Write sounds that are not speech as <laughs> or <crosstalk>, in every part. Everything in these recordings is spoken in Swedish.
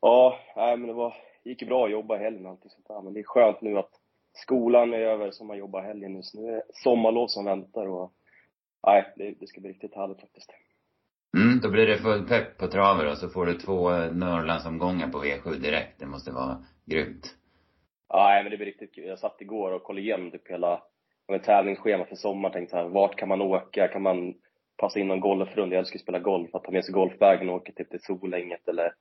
Ja, nej, men det var, gick ju bra att jobba helgen och allting sånt där. Men det är skönt nu att skolan är över så man jobbar helgen nu. Så nu är det sommarlov som väntar och nej, det, det ska bli riktigt härligt faktiskt. Mm, då blir det full pepp på traver och så får du två Norrlandsomgångar på V7 direkt. Det måste vara grymt. Ja, nej, men det blir riktigt kul. Jag satt igår och kollade igenom typ hela med tävlingsschema för sommaren. Tänkte så här, vart kan man åka? Kan man passa in någon golfrunda? Jag älskar att spela golf. Att ta med sig golfbagen och åka typ till Solänget eller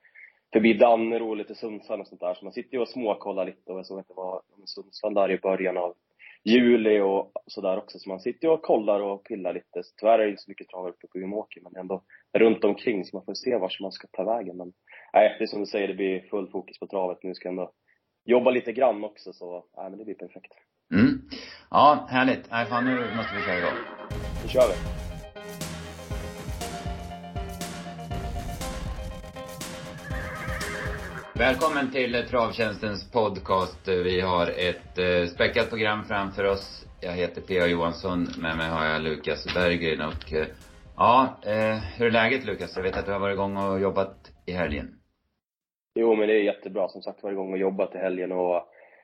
förbi Dannero och lite Sundsvall och sånt där. Så man sitter ju och småkollar lite och jag såg att det var Sundsvall där i början av juli och sådär också. Så man sitter ju och kollar och pillar lite. Så tyvärr är det inte så mycket travare uppe på Umeåker, men ändå runt omkring så man får se vart man ska ta vägen. Men nej, det är som du säger, det blir full fokus på travet. Nu ska jag ändå jobba lite grann också, så nej, men det blir perfekt. Mm. Ja, härligt. Nej, fan nu måste vi köra igång. Nu kör vi. Välkommen till Travtjänstens podcast. Vi har ett eh, späckat program framför oss. Jag heter P.A. Johansson. Med mig har jag Lukas Berggren och eh, ja, eh, hur är läget Lukas? Jag vet att du har varit igång och jobbat i helgen. Jo, men det är jättebra. Som sagt, varit igång och jobbat i helgen och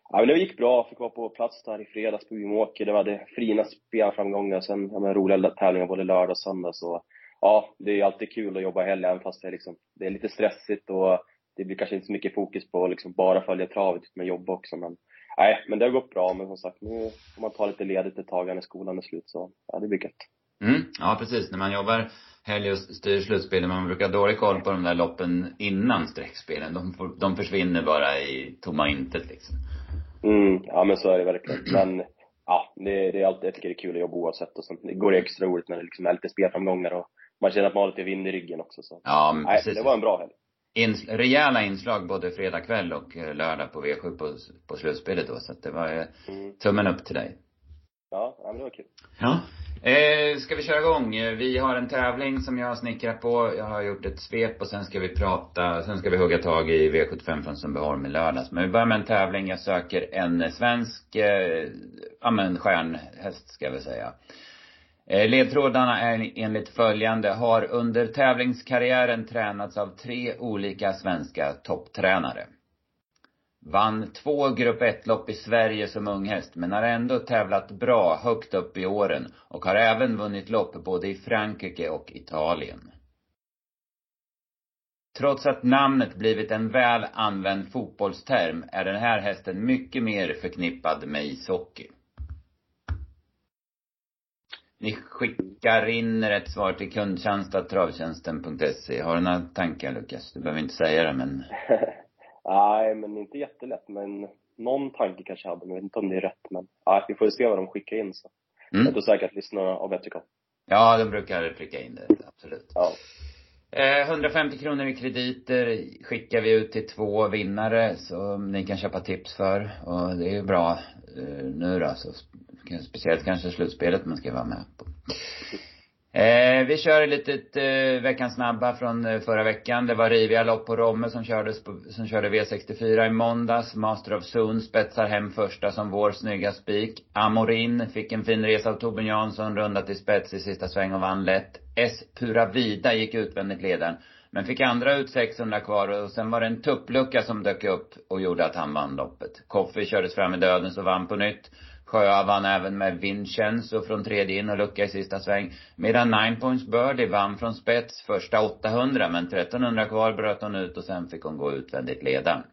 ja, men det gick bra. Fick vara på plats där i fredags på Umeåker. Det var det fina spelframgångar. Sen, ja, men roliga tävlingar både lördag och söndag. Så ja, det är alltid kul att jobba i helgen, även fast det är liksom, det är lite stressigt och det blir kanske inte så mycket fokus på liksom bara följa travet, utan jobba också. Men nej, men det har gått bra. Men som sagt, nu får man ta lite ledigt ett tag när skolan är slut. Så ja, det blir gött. Mm, ja precis. När man jobbar helg och styr slutspelen, man brukar ha dålig koll på de där loppen innan streckspelen. De, de försvinner bara i tomma intet liksom. Mm, ja men så är det verkligen. Men ja, det, det är alltid, jag tycker det är kul att jobba oavsett och sen det går extra roligt när det liksom är lite spelframgångar och man känner att man har lite vind i ryggen också så. Ja, men Nej, precis. det var en bra helg. Ins rejäla inslag både fredag kväll och eh, lördag på V7 på, på slutspelet då. Så att det var eh, Mm. tummen upp till dig. Ja, ja men det var kul. Ja. Eh, ska vi köra igång? Eh, Vi har en tävling som jag har snickrat på. Jag har gjort ett svep och sen ska vi prata, sen ska vi hugga tag i V75 från Sundbyholm i lördags. Men vi börjar med en tävling. Jag söker en svensk, eh, ja men stjärnhäst ska väl säga. Eh, ledtrådarna är enligt följande. Har under tävlingskarriären tränats av tre olika svenska topptränare. Vann två grupp 1-lopp i Sverige som unghäst men har ändå tävlat bra högt upp i åren och har även vunnit lopp både i Frankrike och Italien. Trots att namnet blivit en väl använd fotbollsterm är den här hästen mycket mer förknippad med ishockey. Ni skickar in rätt svar till kundtjänst.travtjänsten.se. Har du några tankar Lukas? Du behöver inte säga det men <laughs> Nej, men inte jättelätt. Men någon tanke kanske jag hade, men jag vet inte om det är rätt. Men ja, vi får se vad de skickar in så. Jag mm. tror säkert att lyssnarna har bättre koll. Ja, de brukar pricka in det, absolut. Ja. Eh, 150 kronor i krediter skickar vi ut till två vinnare som ni kan köpa tips för. Och det är ju bra eh, nu då, så speciellt kanske slutspelet man ska vara med på. Eh, vi kör ett litet eh, veckans snabba från eh, förra veckan. Det var riviga lopp på Romme som kördes på, som körde V64 i måndags. Master of Zoon spetsar hem första som vår snygga spik. Amorin fick en fin resa av Torbjörn Jansson, runda till spets i sista sväng och vann lätt. S Pura Vida gick utvändigt ledaren. Men fick andra ut 600 kvar och sen var det en tupplucka som dök upp och gjorde att han vann loppet. Coffee kördes fram i döden och vann på nytt. Sjöa vann även med Vincenzo från tredje in och lucka i sista sväng. Medan Nine Points Birdie vann från spets första 800 men 1300 kvar bröt hon ut och sen fick hon gå utvändigt ledaren.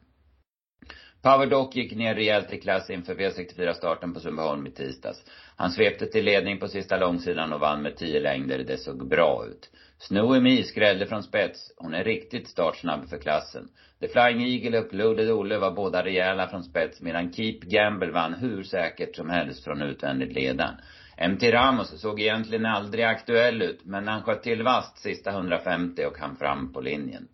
Power Dock gick ner rejält i klass inför V64-starten på Sundbyholm i tisdags. Han svepte till ledning på sista långsidan och vann med 10 längder. Det såg bra ut. Snowy Me skrällde från spets. Hon är riktigt startsnabb för klassen. The Flying Eagle och Loaded Olle var båda rejäla från spets medan Keep Gamble vann hur säkert som helst från utvändigt ledan. MT Ramos såg egentligen aldrig aktuell ut men han sköt till vast sista 150 och han fram på linjen.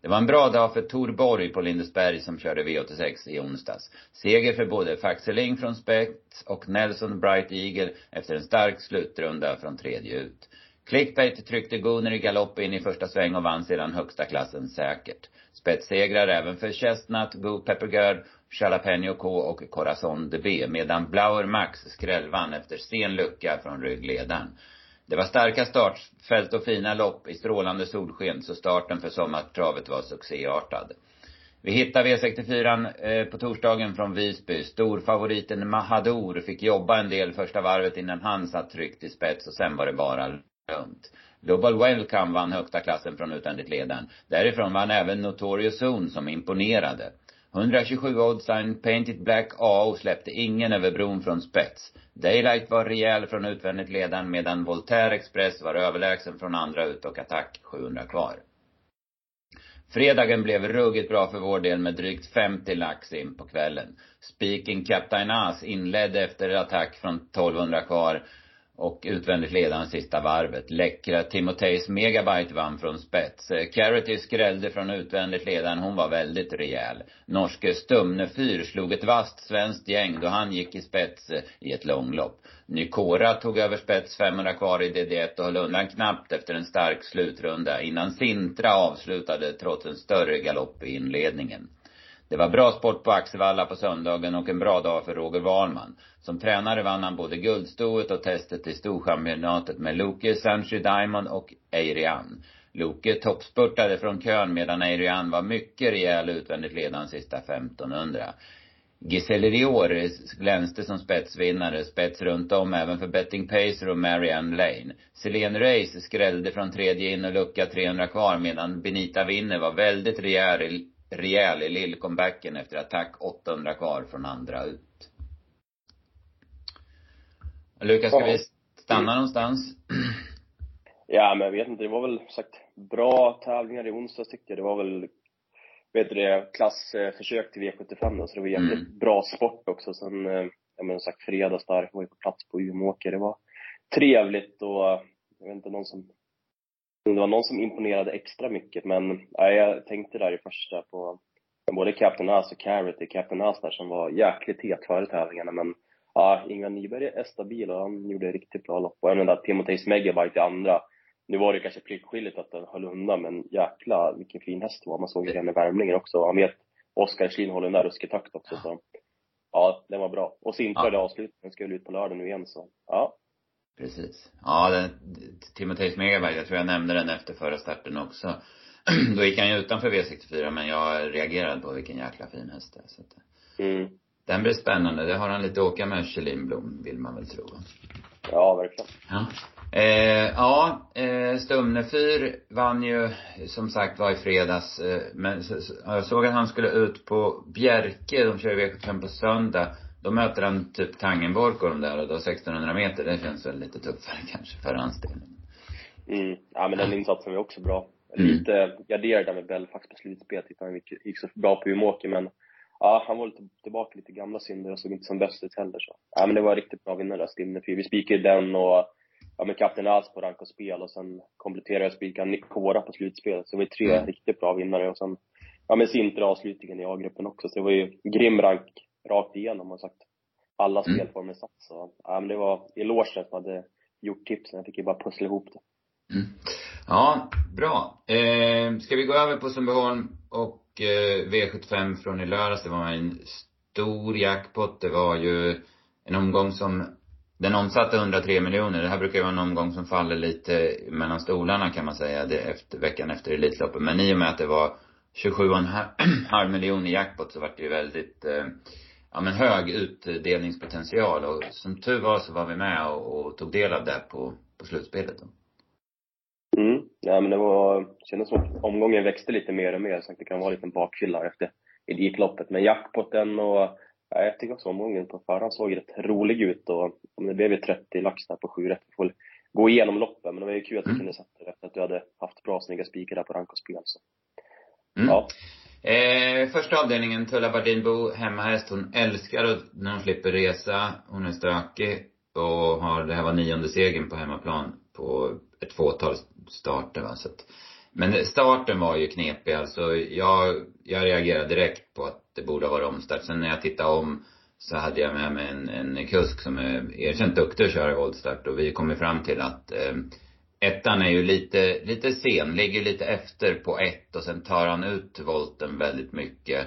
Det var en bra dag för Tor Borg på Lindesberg som körde V86 i onsdags. Seger för både Faxeling från spets och Nelson Bright Eagle efter en stark slutrunda från tredje ut. Clickbait tryckte Gunnar i galopp in i första sväng och vann sedan högsta klassen säkert. Spetssegrar även för Chestnut, Go Peppergird, Jalapeno K och Corazon de B medan Blauer Max skrällvann efter sen lucka från ryggledaren. Det var starka startfält och fina lopp i strålande solsken så starten för sommartravet var succéartad. Vi hittar V64 eh, på torsdagen från Visby. Storfavoriten Mahadour fick jobba en del första varvet innan han satt tryggt i spets och sen var det bara lugnt. Global Welcome vann högsta klassen från utvändigt ledaren. Därifrån vann även Notorious Zone som imponerade. 127 oddsign Painted Black A och släppte ingen över bron från spets. Daylight var rejäl från utvändigt ledaren medan Voltaire Express var överlägsen från andra ut och Attack 700 kvar. Fredagen blev ruggigt bra för vår del med drygt 50 lax in på kvällen. Speaking Captain As inledde efter attack från 1200 kvar och utvändigt ledande sista varvet. Läckra Timotejs Megabyte vann från spets. Eh, Carity skrällde från utvändigt ledaren, hon var väldigt rejäl. Norske Stumne Fyr slog ett vasst svenskt gäng då han gick i spets eh, i ett långlopp. Nykora tog över spets 500 kvar i DD1 och höll undan knappt efter en stark slutrunda innan Sintra avslutade trots en större galopp i inledningen. Det var bra sport på Axevalla på söndagen och en bra dag för Roger Wahlman. Som tränare vann han både guldstoet och testet i storchampionatet med Loke Sanchi Diamond och Eirian. Loke toppspurtade från kön medan Eirian var mycket rejäl utvändigt ledande sista 1500. Giselle Rior glänste som spetsvinnare, spets runt om även för Betting Pacer och Marianne Lane. Selene Race skrällde från tredje in och lucka 300 kvar medan Benita Winner var väldigt rejäl rejäl i lillcomebacken efter attack 800 kvar från andra ut. Lukas, ska vi stanna någonstans? Ja, men jag vet inte. Det var väl sagt bra tävlingar i onsdags tyckte jag. Det var väl, vet du det, klassförsök till V75 då, så det var jävligt mm. bra sport också. Sen, eh, jag menar sagt fredags där, var ju på plats på Umeåker. Det var trevligt och jag vet inte, någon som det var någon som imponerade extra mycket, men ja, jag tänkte där i första på både Captain Ass och Carrot Captain Ass där som var jäkligt het före tävlingarna, men ja, Ingvar Nyberg är stabil och han gjorde riktigt bra lopp. Och även där Timoteus Megabyte i andra. Nu var det kanske pliktskyldigt att den höll undan, men jäkla vilken fin häst det var. Man såg ju den i värmningen också. Han vet Oskar Schlin håller den där ruskig takt också, så ja, den var bra. Och Sintra ja. avslutningen skulle ut på lördag nu igen, så ja, Precis. Ja, den, Timoteus Megaberg, jag tror jag nämnde den efter förra starten också. <clears throat> Då gick han ju utanför V64, men jag reagerade på vilken jäkla fin häst det är. Så att, mm. Den blir spännande. Det har han lite att åka med, Kjell Blom, vill man väl tro. Ja, verkligen. Ja. Eh, ja, eh, Stumnefyr vann ju som sagt var i fredags. Eh, men så, så, jag såg att han skulle ut på Bjerke, de kör V75 på söndag. Då möter han typ Tangenborg och de där och då 1600 meter, det känns väl lite tuffare <laughs> kanske för hans del. Mm. Ja men den insatsen var också bra. Mm. Lite garderad där med Belfax på slutspel, tyckte han gick, gick så bra på Umeåker men ja, han var lite tillbaka lite gamla synder och såg inte som bäst ut heller så. Ja men det var riktigt bra vinnare Stimne Vi spikade den och ja men Kapten Alls på rank och spel och sen kompletterade jag och spikade Nikora på slutspelet. Så det var tre mm. riktigt bra vinnare och sen ja men Sintra avslutningen i A-gruppen också. Så det var ju grym rank rakt igenom och sagt alla mm. spelformer satt. Så ja, men det var eloge som hade gjort tipsen. Jag fick ju bara pussla ihop det. Mm. Ja, bra. Eh, ska vi gå över på Sundbyholm och eh, V75 från i lördags. Det var en stor jackpot. Det var ju en omgång som den omsatte 103 miljoner. Det här brukar ju vara en omgång som faller lite mellan stolarna kan man säga, det efter, veckan efter Elitloppet. Men i och med att det var 27,5 <clears throat> miljoner i jackpot så vart det ju väldigt eh, ja, men hög utdelningspotential och som tur var så var vi med och, och tog del av det på, på slutspelet då. Mm. Ja men det var, kändes som att omgången växte lite mer och mer så att det kan vara en liten bakfylla efter Elitloppet. Men jackpoten och ja, jag tycker också omgången på förhand såg rätt rolig ut och om det blev ju 30 lax där på 7 rätt. Vi får gå igenom loppen men det var ju kul att vi mm. kunde sätta det efter att du hade haft bra snygga spikar där på rank och spel så. Mm. Ja. Eh, första avdelningen, Tulla Bardinbo, hemmahäst. Hon älskar att när hon slipper resa. Hon är stökig och har, det här var nionde segern på hemmaplan på ett fåtal starter va. Så att, men starten var ju knepig alltså. Jag, jag reagerade direkt på att det borde ha varit omstart. Sen när jag tittade om så hade jag med mig en, en kusk som är erkänt duktig att köra voltstart och vi kom fram till att eh, Ettan är ju lite, lite sen, ligger lite efter på ett och sen tar han ut volten väldigt mycket.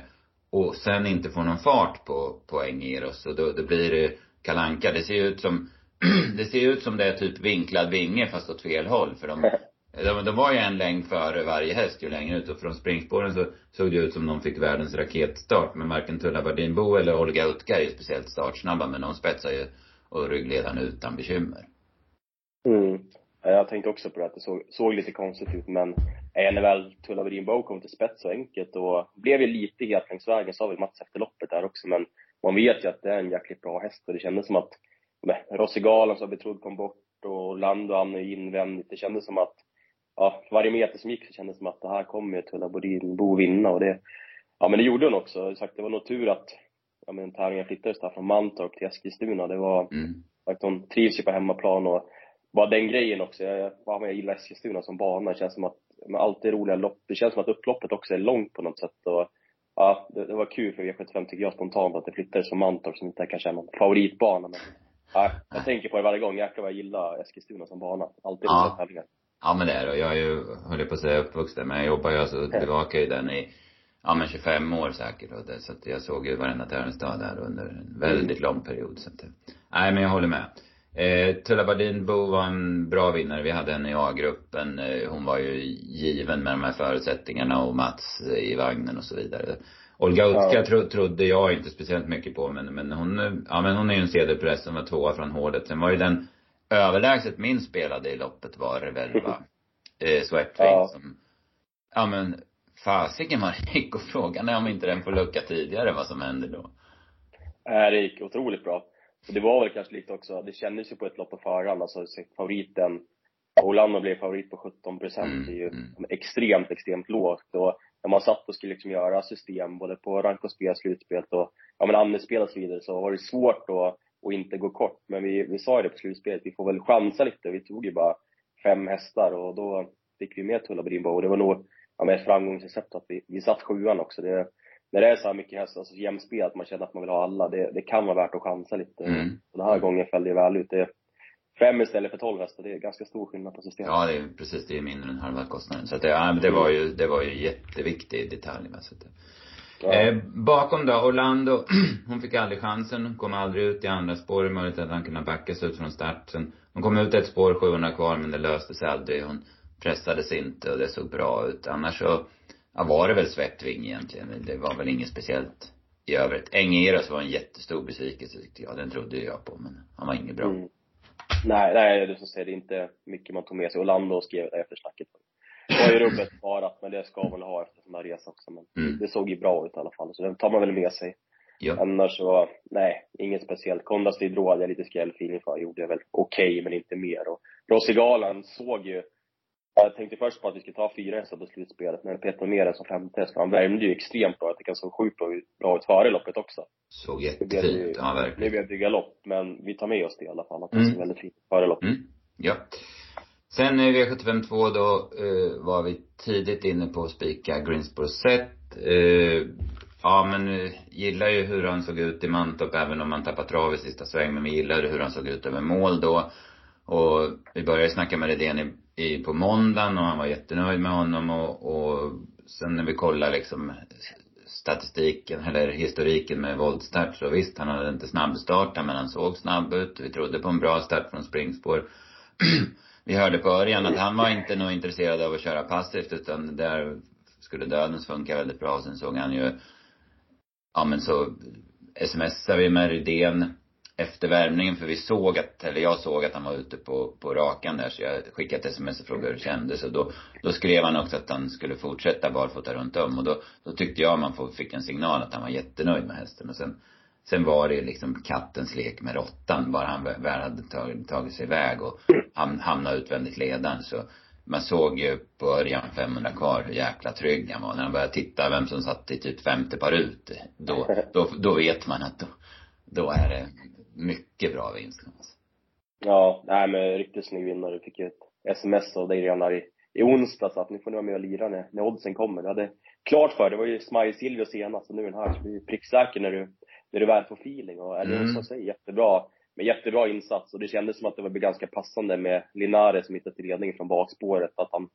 Och sen inte får någon fart på, på Engeros och då, då blir det kalanka. Det ser ut som, <clears throat> det ser ut som det är typ vinklad vinge fast åt fel håll för de, <laughs> de, de var ju en längd före varje häst ju längre ut och från springspåren så såg det ut som de fick världens raketstart. Men varken Tulla Bardinbo eller Olga Utka är ju speciellt startsnabba men de spetsar ju och ryggledaren utan bekymmer. Mm. Jag tänkte också på det, att det såg, såg lite konstigt ut, men när väl Tulla Bardinbo kom till spets så enkelt och blev ju lite het längs vägen, sa väl Mats efter loppet där också, men man vet ju att det är en jäkligt bra häst och det kändes som att Rossi Galen som betrodd kom bort och Lando hamnade invändigt. Det kändes som att ja, varje meter som gick så kändes det som att det här kommer ju Tulla Bodin vinna och det, ja men det gjorde hon också. Sagt, det var nog tur att, ja men tävlingen flyttades där från Mantorp till Eskilstuna. Det var, mm. sagt, hon trivs ju på hemmaplan och bara den grejen också. Jag, ja, jag gillar Eskilstuna som bana. Det känns som att, med allt det roliga lopp, det känns som att upploppet också är långt på något sätt och ja, det, det var kul för V75 tycker jag spontant att det flyttades från Mantorp som inte kanske är någon favoritbana men ja, jag tänker på det varje gång. Jäklar vad jag gillar Eskilstuna som bana. Alltid ja. tävlingar. Ja men det är det. Jag är ju, höll på att säga uppvuxen, men jag jobbar ju alltså, bevakar ju den i, ja men 25 år säkert och det, så att jag såg ju varenda tävlingsdag där under en väldigt lång period så att, nej men jag håller med. Eh, Tulla Bardin Bo var en bra vinnare. Vi hade henne i A-gruppen. Eh, hon var ju given med de här förutsättningarna och Mats i vagnen och så vidare. Olga Utka ja. tro, trodde jag inte speciellt mycket på men, men hon, ja men hon är ju en sedelpress som var tvåa från hårdet. Sen var ju den överlägset minst spelade i loppet var det väl va? Eh, Sweatwing ja. som, ja men fasiken vad det gick och frågan är om inte den får lucka tidigare vad som händer då. Nej, det gick otroligt bra. Och det var väl kanske lite också, det kändes ju på ett lopp på förhand, alltså favoriten, Orlando blev favorit på 17 procent, mm, det är ju mm. extremt, extremt lågt. Och när man satt och skulle liksom göra system, både på rank och spel, slutspel och, ja men andelsspel och så vidare, så var det svårt att och inte gå kort. Men vi, vi sa ju det på slutspelet, vi får väl chansa lite. Vi tog ju bara fem hästar och då fick vi med Tulla Brimbo och det var nog ja, med ett framgångsrecept att vi, vi satt sjuan också. Det, när det är så här mycket hästar, alltså jämspel, att man känner att man vill ha alla, det, det kan vara värt att chansa lite. Mm. Den här gången föll det väl ut. Det, fem istället för tolv hästar, det är ganska stor skillnad på systemet. Ja, det är precis, det är mindre än halva kostnaden. Så att det, ja, det var ju, det var ju jätteviktig detalj. Så att Ja. Eh, bakom då, Orlando, <clears throat> hon fick aldrig chansen, hon kom aldrig ut i andra spår. Det är möjligt att han kunde backa sig ut från starten. Hon kom ut ett spår, 700 kvar, men det löste sig aldrig. Hon pressades inte och det såg bra ut. Annars så, ja, var det väl Svettving egentligen. Det var väl inget speciellt i övrigt. Engeras var en jättestor besvikelse tyckte jag. Den trodde jag på, men han var inget bra. Mm. Nej, nej, du som säger, det är inte mycket man tog med sig. Orlando skrev efter snacket var ju rubbet sparat, men det ska man ha efter sån här resa också. Men mm. det såg ju bra ut i alla fall, så det tar man väl med sig. Ja. Annars så, nej, inget speciellt. Kondas Lidro hade jag lite skrällfeeling för. Gjorde jag väl okej, okay, men inte mer. Och Rossigalan såg ju, jag tänkte först på att vi skulle ta fyra hästar på slutspelet, men Peter mer som femte häst. Han värmde ju extremt bra. Jag tycker han såg sjukt bra ut före loppet också. Såg jättefint ja, verkligen. Nu blev det galopp, men vi tar med oss det i alla fall. Att han mm. såg väldigt fint före loppet. Mm. Ja. Sen i V75 2 då eh, var vi tidigt inne på att spika Greensboro set. Eh, ja men eh, gillar ju hur han såg ut i Mantorp även om han tappade trav i sista sväng. Men vi gillade hur han såg ut över mål då. Och vi började snacka med Redén i, i, på måndagen och han var jättenöjd med honom och, och sen när vi kollade liksom statistiken eller historiken med voltstart så visst, han hade inte snabbstartat men han såg snabb ut. Vi trodde på en bra start från springspår. <clears throat> vi hörde på Örjan att han var inte nog intresserad av att köra passivt utan där skulle dödens funka väldigt bra. Sen såg han ju, ja men så smsade vi med Rydén efter värmningen för vi såg att, eller jag såg att han var ute på, på rakan där så jag skickade ett sms och frågade hur det kändes och då, då skrev han också att han skulle fortsätta barfota runt om och då, då tyckte jag man fick en signal att han var jättenöjd med hästen och sen Sen var det liksom kattens lek med råttan. Bara han väl hade tagit, tagit sig iväg och ham, hamnade utvändigt ledaren så man såg ju på Örjan, 500 kvar hur jäkla trygg han var. När han började titta vem som satt i typ femte par ut, då, då, då vet man att då, då är det mycket bra vinst. Ja, nej men riktigt snygg vinnare. Jag fick ju ett sms av dig redan i, i onsdags att nu får ni vara med och lira när, när oddsen kommer. Jag hade klart för det var ju Smile Silvio senast och nu är den här. Så du är pricksäker när du när du väl får feeling. Och Ellie mm. sig jättebra, med jättebra insats. Och det kändes som att det var ganska passande med Linare som hittade till ledningen från bakspåret. Att han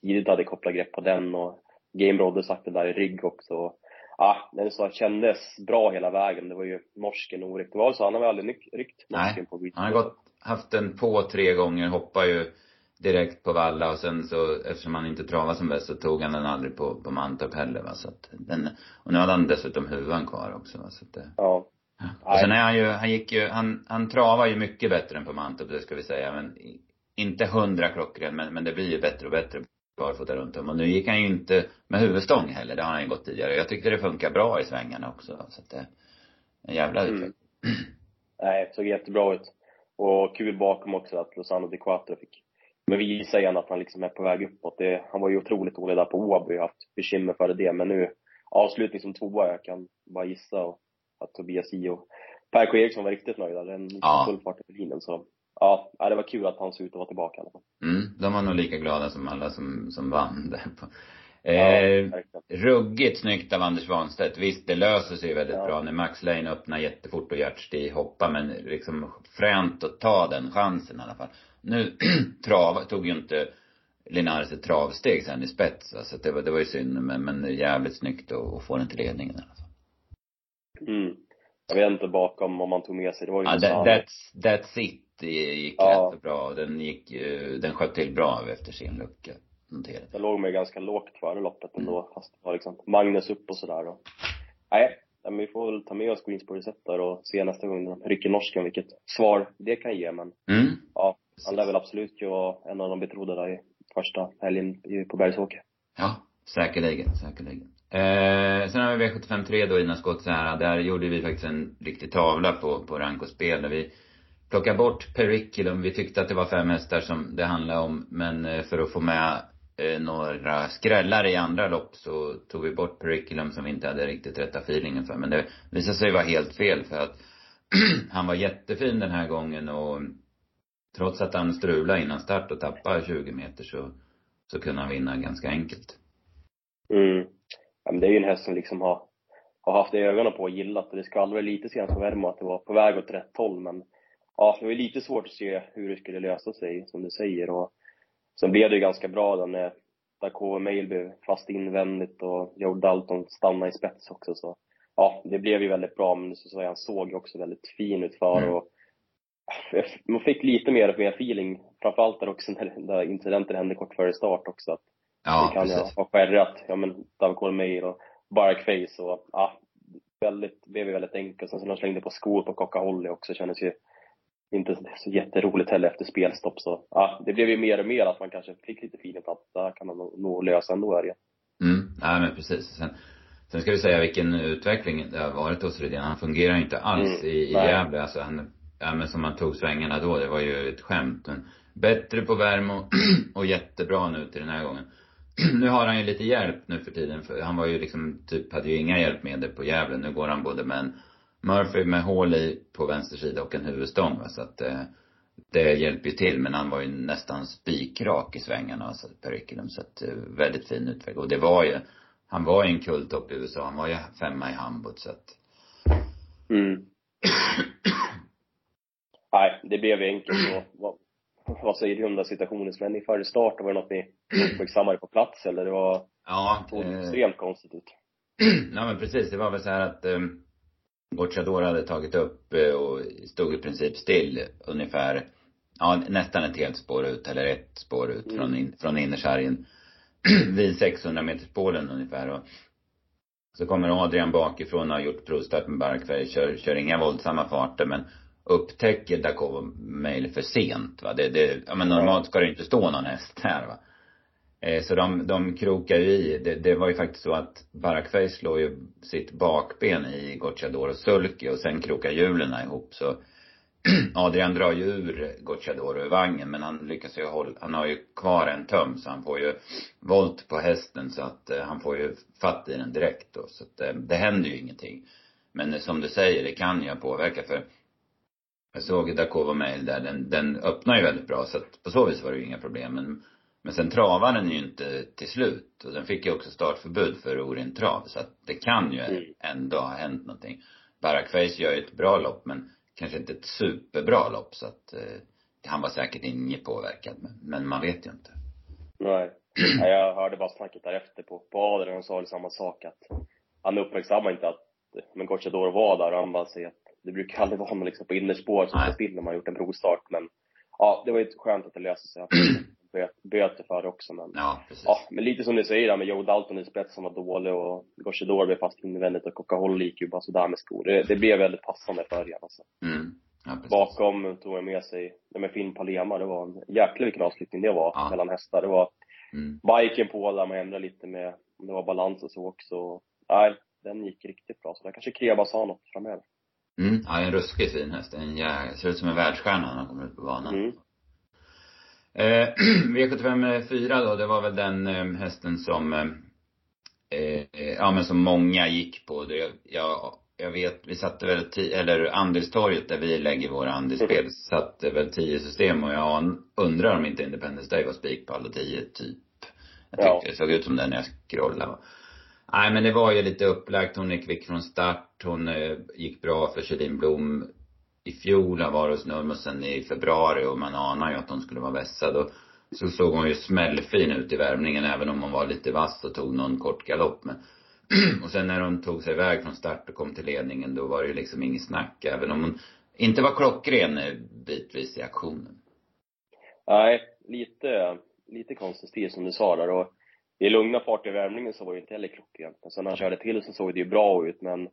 tidigt hade kopplat grepp på den och Game Rodder satt den där i rygg också. Ja, det så kändes bra hela vägen. Det var ju norsken oryckt. Det var så, han har väl aldrig ryckt norsken Nej, på Nej, han har gått, haft den på tre gånger, hoppar ju direkt på valla och sen så, eftersom han inte travade som bäst så tog han den aldrig på, på Mantorp heller va. Så att den, och nu hade han dessutom huvan kvar också va. Så att det, Ja. och sen är han ju, han gick ju, han, han travar ju mycket bättre än på Mantorp, det ska vi säga. Men inte hundra klockren, men, men det blir ju bättre och bättre barfota runt om. Och nu gick han ju inte med huvudstång heller, det har han ju gått tidigare. Jag tyckte det funkar bra i svängarna också. Så att det, en jävla Mm. utveckling. <clears throat> Nej, det såg jättebra ut. Och kul bakom också att Lozano Di Quattro fick men visa igen att han liksom är på väg uppåt. Det, han var ju otroligt dålig där på Åby och haft bekymmer före det. Men nu, avslutning som tvåa, jag kan bara gissa och, att Tobias J och Per K Eriksson var riktigt nöjda. Den gick Ja. full fart på linjen. Så ja, ja, det var kul att han såg ut att vara tillbaka i alla fall. Mm, de var nog lika glada som alla som, som vann <laughs> där på. Ja, Eh, verkligen. ruggigt snyggt av Anders Svanstedt. Visst, det löser sig väldigt Ja. bra när Max Lane öppnar jättefort och Gert hoppar, men liksom fränt att ta den chansen i alla fall. Nu <clears throat> trav, tog ju inte Linares ett travsteg sen i spets, va, så att det var, det var ju synd, men, men jävligt snyggt att få den till ledningen i alla fall. Mm. Jag vet inte bakom om han tog med sig, det var ju Ja, that, that's, that's it gick Ja. rätt bra. Den gick, eh, den sköt till bra efter sin lucka. Noterade. Jag låg mig ganska lågt före loppet ändå, fast det var liksom Magnus upp och sådär och Nej, men vi får väl ta med oss Greensboro där och se nästa gång de rycker norsken vilket svar det kan ge men Mm. ja, han lär väl absolut ju vara en av de betrodda där i första helgen på Bergsåker. Ja, säkerligen, säkerligen. Eh, sen har vi V753 då, Ina Skott här. Där gjorde vi faktiskt en riktig tavla på, på rank och spel där vi plockade bort Periculum. Vi tyckte att det var fem hästar som det handlade om. Men eh, för att få med eh, några skrällar i andra lopp så tog vi bort Periculum som vi inte hade riktigt rätta feelingen för. Men det visade sig vara helt fel för att <clears throat> han var jättefin den här gången och trots att han strulade innan start och tappade 20 meter så, så kunde han vinna ganska enkelt. Mm. Ja, men det är ju en häst som liksom har, har haft ögonen på och gillat och det skvallrade lite senast på Värmo att det var på väg åt rätt håll men ja, det var lite svårt att se hur det skulle lösa sig som du säger. Och sen blev det ju ganska bra då när Dakova Mail blev fast invändigt och Joe Dalton stannade i spets också. Så ja, det blev ju väldigt bra men så säga, han såg också väldigt fin ut för Mm. och man fick lite mer, mer feeling framförallt där också när där incidenten hände kort före start också att Ja, det kan precis. ha skärrat, ja men David Cormier och Barkface och ja, väldigt, blev ju väldigt enkelt. Sen så när de slängde på skor på Coca Holly också kändes ju inte så- jätteroligt heller efter spelstopp så ja, det blev ju mer och mer att man kanske fick lite feeling på att det här kan man nog, lösa ändå är det. Mm, nej men precis. Sen, sen ska vi säga vilken utveckling det har varit hos Rydén. Han fungerar ju inte alls Mm, i, i nej. Gävle. Alltså han, ja men som han tog svängarna då, det var ju ett skämt. Men bättre på Värmo <clears throat> och jättebra nu till den här gången. <clears throat> nu har han ju lite hjälp nu för tiden, för han var ju liksom, typ, hade ju inga hjälpmedel på Gävle. Nu går han både med en Murphy med hål i på vänster sida och en huvudstång va, så att eh, det hjälper ju till, men han var ju nästan spikrak i svängarna, alltså Periculum, så att eh, väldigt fin utveckling. Och det var ju, han var ju en kultopp i USA, han var ju femma i Hamburg, så att Mm. <clears throat> Nej, det blev enkelt och vad, säger du om den situationen som hände i före start? Var det något ni uppmärksammade på plats eller det var, ja, såg eh, extremt konstigt ut? <clears throat> ja men precis, det var väl så här att um, Gocciador hade tagit upp eh, och stod i princip still ungefär, ja nästan ett helt spår ut, eller ett spår ut Mm. från, in, från innersargen. <clears throat> vid 600 meters spåren ungefär och så kommer Adrian bakifrån och har gjort provstart med Barkberg, kör, kör inga våldsamma farter men upptäcker Dakova Mail för sent va. Det, det, ja men normalt ska det inte stå någon häst här va. Eh, så de, de krokar ju i. Det, det var ju faktiskt så att Barakfej slår ju sitt bakben i Gocciador och Sulky och sen krokar hjulen ihop så <clears throat> Adrian drar ju ur Gocciador ur vagnen men han lyckas ju hålla, han har ju kvar en töm så han får ju volt på hästen så att eh, han får ju fatt i den direkt då så att eh, det händer ju ingenting. Men eh, som du säger, det kan ju påverka för jag såg Dakova Mail där, den, den öppnar ju väldigt bra så att på så vis var det ju inga problem men men sen travar den ju inte till slut och den fick ju också startförbud för orent trav så att det kan ju Mm. ändå ha hänt någonting. Barakface gör ju ett bra lopp men kanske inte ett superbra lopp så att eh, han var säkert inget påverkad men, men man vet ju inte. Nej. Ja, jag hörde bara snacket därefter på, på Adrian och sa samma sak att han uppmärksammade inte att men Gocciador var där och han bara säger att det brukar aldrig vara någon liksom på innerspår som Nej. står still när man gjort en provstart men ja, det var ju skönt att det löste sig. Att <clears throat> böter för det också men Ja, precis. Ja, men lite som du säger där med Joe Dalton i spetsen var dålig och Gocciador blev fast invändigt och Coca-Cola gick ju bara sådär med skor. Det, det blev väldigt passande för igen alltså. Mm. Ja. Bakom tog jag med sig, ja, med Finn Palema, det var en jäkla vilken avslutning det var mellan hästar. Det var Mm. biken på där man ändrade lite med, om det var balans och så också. Nej, den gick riktigt bra. Så där kanske Krebas har något framöver. Mm. Ja, en ruskigt fin häst. En jä... ser ut som en världsstjärna när han kommer ut på banan. Mm. Eh, <clears throat> V75 4 då, det var väl den eh, hästen som, eh, eh, ja men som många gick på. Det, jag, jag vet, vi satte väl tio, eller andelstorget där vi lägger våra andelsspel, satte väl tio system och jag undrar om inte Independence Day var spik på alla tio, typ. Jag tyckte Ja. det såg ut som den när jag scrollade. Nej men det var ju lite upplagt, hon är kvick från start, hon eh, gick bra för Kjellin Blom i fjol, har varit hos Nurmosen i februari och man anar ju att hon skulle vara vässad. Och så såg hon ju smällfin ut i värmningen även om hon var lite vass och tog någon kort galopp. Men <clears throat> och sen när hon tog sig iväg från start och kom till ledningen då var det ju liksom inget snack även om hon inte var klockren eh, bitvis i aktionen. Nej, lite, lite konstig stil som du sa där. Och i lugna fart i värmningen så var det inte heller klockrent. Men sen när han körde till så såg det ju bra ut men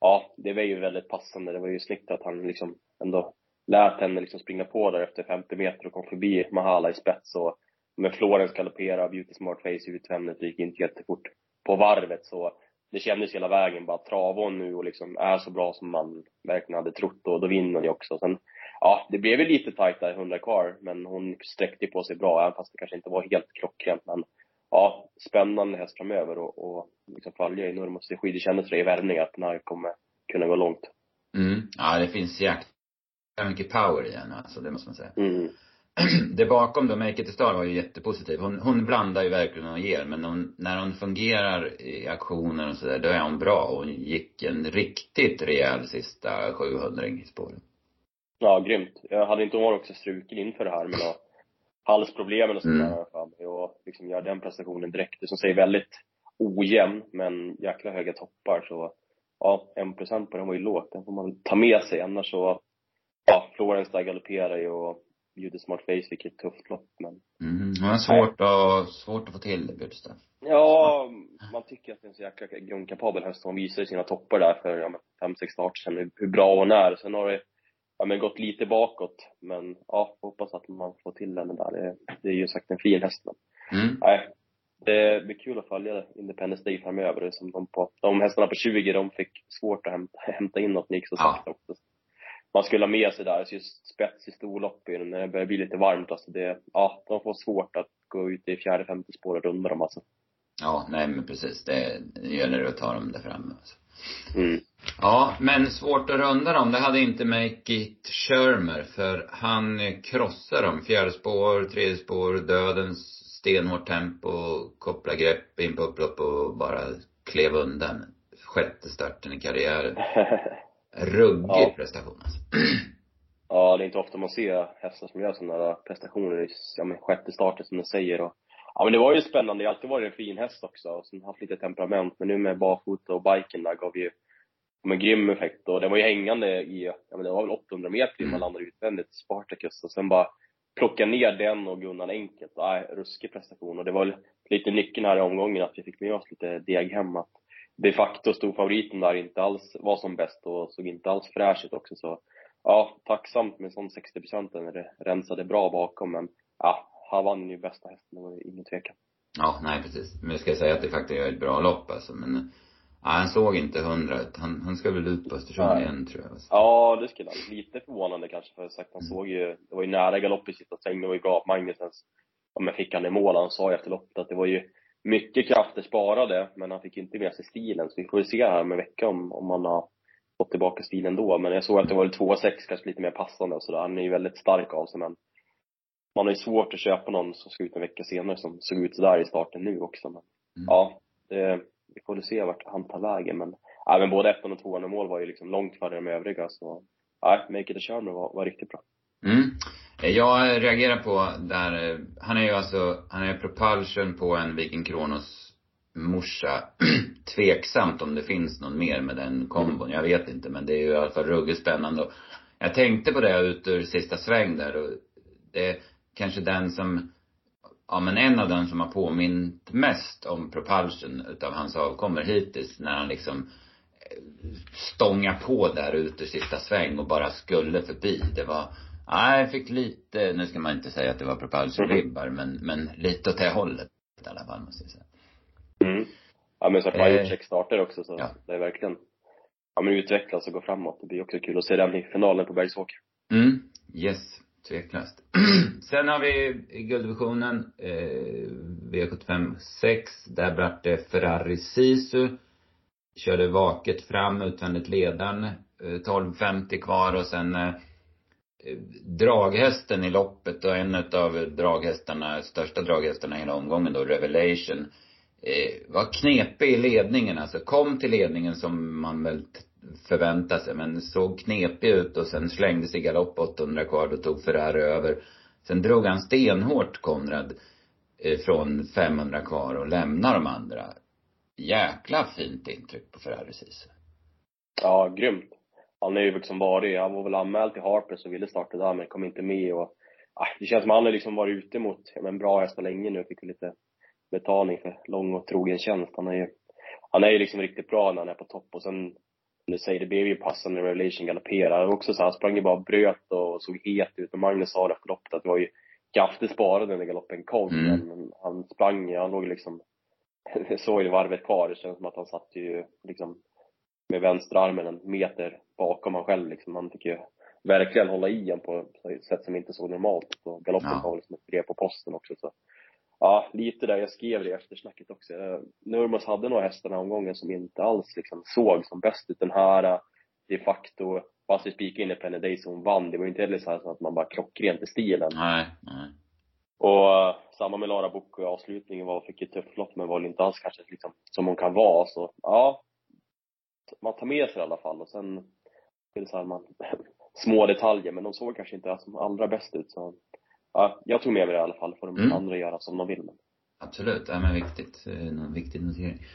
ja, det var ju väldigt passande. Det var ju snyggt att han liksom ändå lät henne liksom springa på där efter 50 meter och kom förbi Mahala i spets och med Florens galoppera, Beauty Smart Face utvändigt, det gick inte jättefort på varvet så det kändes hela vägen bara trava hon nu och liksom är så bra som man verkligen hade trott och då vinner de också. Sen, ja, det blev ju lite tajt där, 100 kvar, men hon sträckte på sig bra, även fast det kanske inte var helt klockrent. Men ja, spännande häst framöver och, och liksom följa i Nurmos strategi. Det kändes det i värvning att den här kommer kunna gå långt. Mm. Ja, det finns jäkla mycket power i henne alltså, det måste man säga. Mm. <clears throat> det bakom då, Make It Star var ju jättepositiv. Hon, hon blandar ju verkligen och ger, men hon, när hon fungerar i aktioner och sådär, då är hon bra. Och hon gick en riktigt rejäl sista 700 i spåren. Ja, grymt. Jag hade inte hon varit också struken inför det här med några halsproblemen och sånt Mm. där i alla fall. Och liksom gör den prestationen direkt. Det som säger väldigt ojämn, men jäkla höga toppar. Så ja, en procent på den var ju lågt. Den får man ta med sig. Annars så, ja, Florence där galopperar ju och Judy Smart Face fick ett tufft lopp. Men Mm. Hon har svårt att, svårt att få till det, Björtstad. ja, man tycker att det är en så jäkla grundkapabel häst. Hon visar ju sina toppar där för ja, fem, sex starter sedan, hur- hur bra hon är. Sen har det ja, men gått lite bakåt. Men ja, hoppas att man får till henne där. Det, det är ju sagt en fin häst. Men, Mm. nej, det blir kul att följa Independence Day framöver. Det som de, på, de hästarna på 20, de fick svårt att hämta, hämta in något, det gick så Ja. sakta också. Man skulle ha med sig där, så just spets i storlopp den, när det börjar bli lite varmt alltså det, ja, de får svårt att gå ut i fjärde, femte spåret och runda dem alltså. Ja, nej men precis. Det, det gäller att ta dem där framme. Alltså. Mm. Ja, men svårt att runda dem. Det hade inte Make It Shermer, för han krossar dem. Fjärde spår, tredje spår, dödens stenhårt tempo, koppla grepp in på upplopp och bara klev undan. Sjätte starten i karriären. <laughs> Ruggig Ja. prestation alltså. Ja, det är inte ofta man ser hästar som gör sådana prestationer ja, men sjätte starten som du säger. Och, ja, men det var ju spännande. Det har alltid varit en fin häst också. Och sen haft lite temperament. Men nu med barfota och biken där gav ju en grym effekt. Och den var ju hängande i, ja men det var väl 800 meter innan man Mm. landade utvändigt, Spartacus. Och sen bara plocka ner den och Gunnar enkelt. Nej, ruskig prestation. Och det var väl lite nyckeln här i omgången att vi fick med oss lite deg hem. Att de facto stod favoriten där inte alls var som bäst och såg inte alls fräsch ut också. Så ja, tacksamt med sån 60 när det rensade bra bakom. Men ja, han vann ju bästa hästen, det var ju ingen tvekan. Ja, nej precis. Men jag ska säga att det faktiskt är ett bra lopp alltså, men ja, han såg inte hundra ut. Han, han ska väl ut på Östersund Nej. igen tror jag. Alltså. Ja, det skulle han. Lite förvånande kanske, för sagt han Mm. såg ju, det var ju nära galopp i sista sväng, det var ju bra. Magnusens, ja men fick han i mål, han sa ju efter loppet att det var ju mycket krafter sparade, men han fick inte med sig stilen. Så vi får ju se här med vecka om, om han har fått tillbaka stilen då. Men jag såg att det var 2,6 kanske lite mer passande och sådär. Han är ju väldigt stark av sig, men man har ju svårt att köpa någon som ska ut en vecka senare som såg ut sådär i starten nu också. Men, Mm. ja, det, vi får väl se vart han tar vägen. Men, ja, men både ettan och tvåan i mål var ju liksom långt före de övriga. Så, ja, Make It A Sherman var, var riktigt bra. Mm. Jag reagerar på där, eh, han är ju alltså, han är propulsion på en Viking Kronos morsa. <clears throat> Tveksamt om det finns någon mer med den kombon, jag vet inte men det är ju i alla fall ruggigt spännande jag tänkte på det ut ur sista sväng där och det kanske den som ja men en av dem som har påmint mest om propulsion utav hans avkommor hittills när han liksom eh, stånga på där ute sista sväng och bara skulle förbi. Det var, nej, jag fick lite, nu ska man inte säga att det var propulsion-vibbar, men, men lite åt det hållet i alla fall måste jag säga. Mm. Ja men så har han Eh, gjort sex starter också så ja. det är verkligen, ja men utvecklas och gå framåt. Det blir också kul att se den i finalen på Bergsåker. Mm, yes, tveklöst. <clears throat> Sen har vi i gulddivisionen, eh, V75 6, där vart det Ferrari Sisu. Körde vaket fram, utvändigt ledaren, eh, 12.50 kvar och sen eh, draghästen i loppet och en av draghästarna, största draghästarna i hela omgången då, Revelation, eh, var knepig i ledningen alltså. Kom till ledningen som man väl förvänta förväntade sig, men såg knepig ut och sen slängde sig galopp 800 kvar, då tog Ferrari över. Sen drog han stenhårt Konrad eh, från 500 kvar och lämnade de andra. Jäkla fint intryck på Ferrari Sisu. Ja, grymt. Han är ju liksom varit, han var väl anmäld till Harpers och ville starta där men kom inte med och ah, det känns som att han har liksom varit ute mot, ja, men bra hästar länge nu, fick lite betalning för lång och trogen tjänst. Han är ju, han är ju liksom riktigt bra när han är på topp och sen, du säger, det blev ju passande när Revelation galopperade. Också så han sprang ju bara och bröt och såg het ut och Magnus sa efter loppet att det var ju kraftigt sparade när galoppen kom Mm. men han sprang ju, han låg liksom, <laughs> såg ju varvet kvar, det känns som att han satt ju liksom med vänsterarmen en meter bakom han själv liksom. Han fick ju verkligen hålla i han på ett sätt som inte såg normalt och galoppen Ja. var liksom ett brev på posten också så. Ja, lite där, jag skrev det i eftersnacket också. Eh, Nurmos hade några hästar den här omgången som inte alls liksom såg som bäst ut. Den här eh, de facto, fast vi spikade in i Penny Day som vann, det var ju inte heller så, här så att man bara klockrent i stilen. Nej, nej. Och eh, samma med Lara Bocco i avslutningen var, fick ett tufft lopp men var inte alls kanske liksom som hon kan vara. Så ja, man tar med sig i alla fall och sen är det så här man, <laughs> små detaljer men de såg kanske inte som allra bäst ut så ja, jag tog med mig det i alla fall. Får de Mm. andra göra som de vill. Men, Absolut, ja men viktigt, eh, en viktig notering.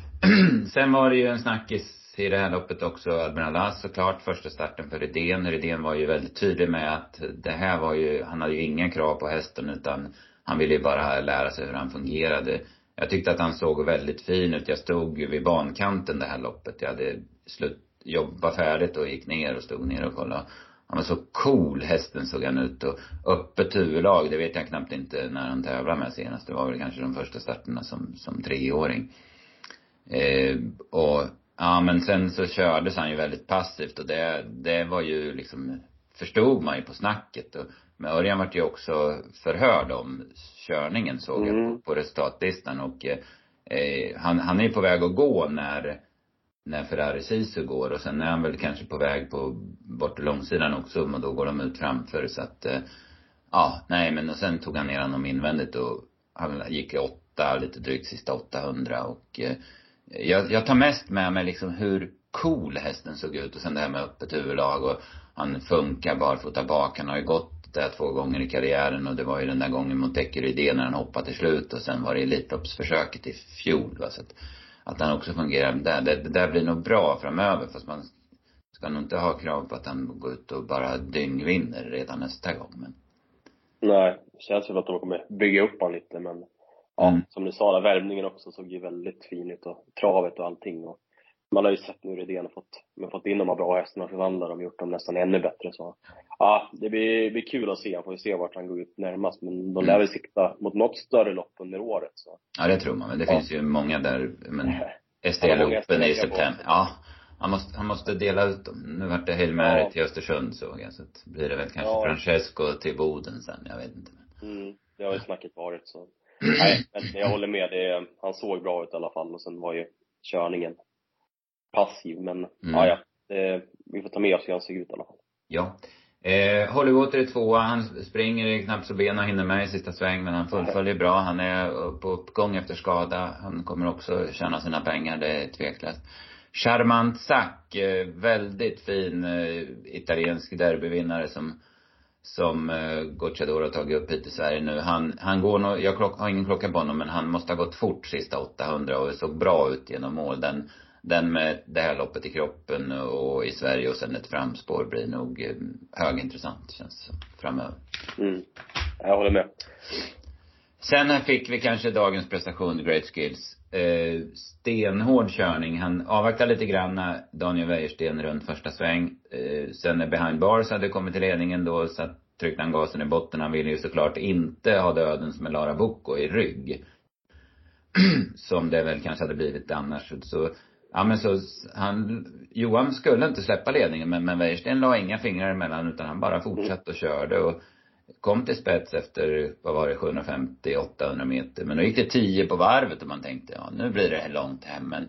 <clears throat> Sen var det ju en snackis i det här loppet också, Admiral As såklart, första starten för Redén. Redén var ju väldigt tydlig med att det här var ju, han hade ju inga krav på hästen utan han ville ju bara lära sig hur han fungerade. Jag tyckte att han såg väldigt fin ut. Jag stod vid bankanten det här loppet. Jag hade slut, jobbat färdigt och gick ner och stod ner och kollade. Han var så cool, hästen såg han ut och öppet huvudlag, det vet jag knappt inte när han tävlade med senast. Det var väl kanske de första starterna som, som treåring. Eh, och, ja men sen så kördes han ju väldigt passivt och det, det var ju liksom, förstod man ju på snacket och, men Örjan vart ju också förhörd om körningen såg jag Mm. på, på resultatlistan och eh, han, han är ju på väg att gå när när Ferrari Sisu går och sen är han väl kanske på väg på bort långsidan också och då går de ut framför så att eh, ja, nej men och sen tog han ner honom invändigt och han gick i åtta, lite drygt sista 800 och eh, jag, jag tar mest med mig liksom hur cool hästen såg ut och sen det här med öppet huvudlag och han funkar barfota bak. Han har ju gått där två gånger i karriären och det var ju den där gången mot Eckerydé när han hoppade till slut och sen var det Elitloppsförsöket i fjol va, så att, att han också fungerar där. Det, det där blir nog bra framöver fast man ska nog inte ha krav på att han går ut och bara dyngvinner redan nästa gång men nej, det känns väl att de kommer bygga upp han lite men ja, Mm. som du sa, där, värmningen också såg ju väldigt fin ut och travet och allting och man har ju sett nu Redén och fått, men fått in de här bra hästarna och förvandlat dem och gjort dem nästan ännu bättre så ja, det blir, blir kul att se. Han får ju se vart han går ut närmast men de lär väl sikta mot något större lopp under året så Ja, det tror man. Men det Ja. finns ju många där, men Han har STL många hästar Open i lägga på. september. Ja. Han måste, han måste dela ut dem. Nu vart det Hail Mary Ja. till Östersund såg jag. Så att blir det väl kanske Ja. Francesco till Boden sen. Jag vet inte. Mm, det har ju snacket varit så. <clears throat> Nej, men jag håller med. Det, han såg bra ut i alla fall och sen var ju körningen passiv. Men Mm. ja, ja. Det, vi får ta med oss hur han ser ut i alla fall. Ja. Eh, Hollywood är tvåa. Han springer knappt så benen hinner med i sista sväng, men han fullföljer bra. Han är på uppgång efter skada. Han kommer också tjäna sina pengar, det är tveklöst. Charmant Sack, eh, väldigt fin eh, italiensk derbyvinnare som som eh, Gocciadoro har tagit upp hit i Sverige nu. Han, han går nog, jag klock, har ingen klocka på honom men han måste ha gått fort sista 800 och såg bra ut genom mål. Den, den med det här loppet i kroppen och i Sverige och sen ett framspår blir nog eh, högintressant känns det framöver. Mm. Jag håller med. Sen fick vi kanske dagens prestation, Great Skills. Eh, stenhård körning. Han avvaktade lite grann Daniel Wäjersten runt första sväng. Eh, sen när behind bars hade kommit till ledningen då så tryckte han gasen i botten. Han ville ju såklart inte ha dödens med Lara Bocco i rygg. <clears throat> Som det väl kanske hade blivit annars. Så, ja men så, han, Johan skulle inte släppa ledningen men, men Wäjersten la inga fingrar emellan utan han bara fortsatte och körde och kom till spets efter, vad var det, 750-800 meter. Men då gick det 10 på varvet och man tänkte, ja nu blir det långt hem men,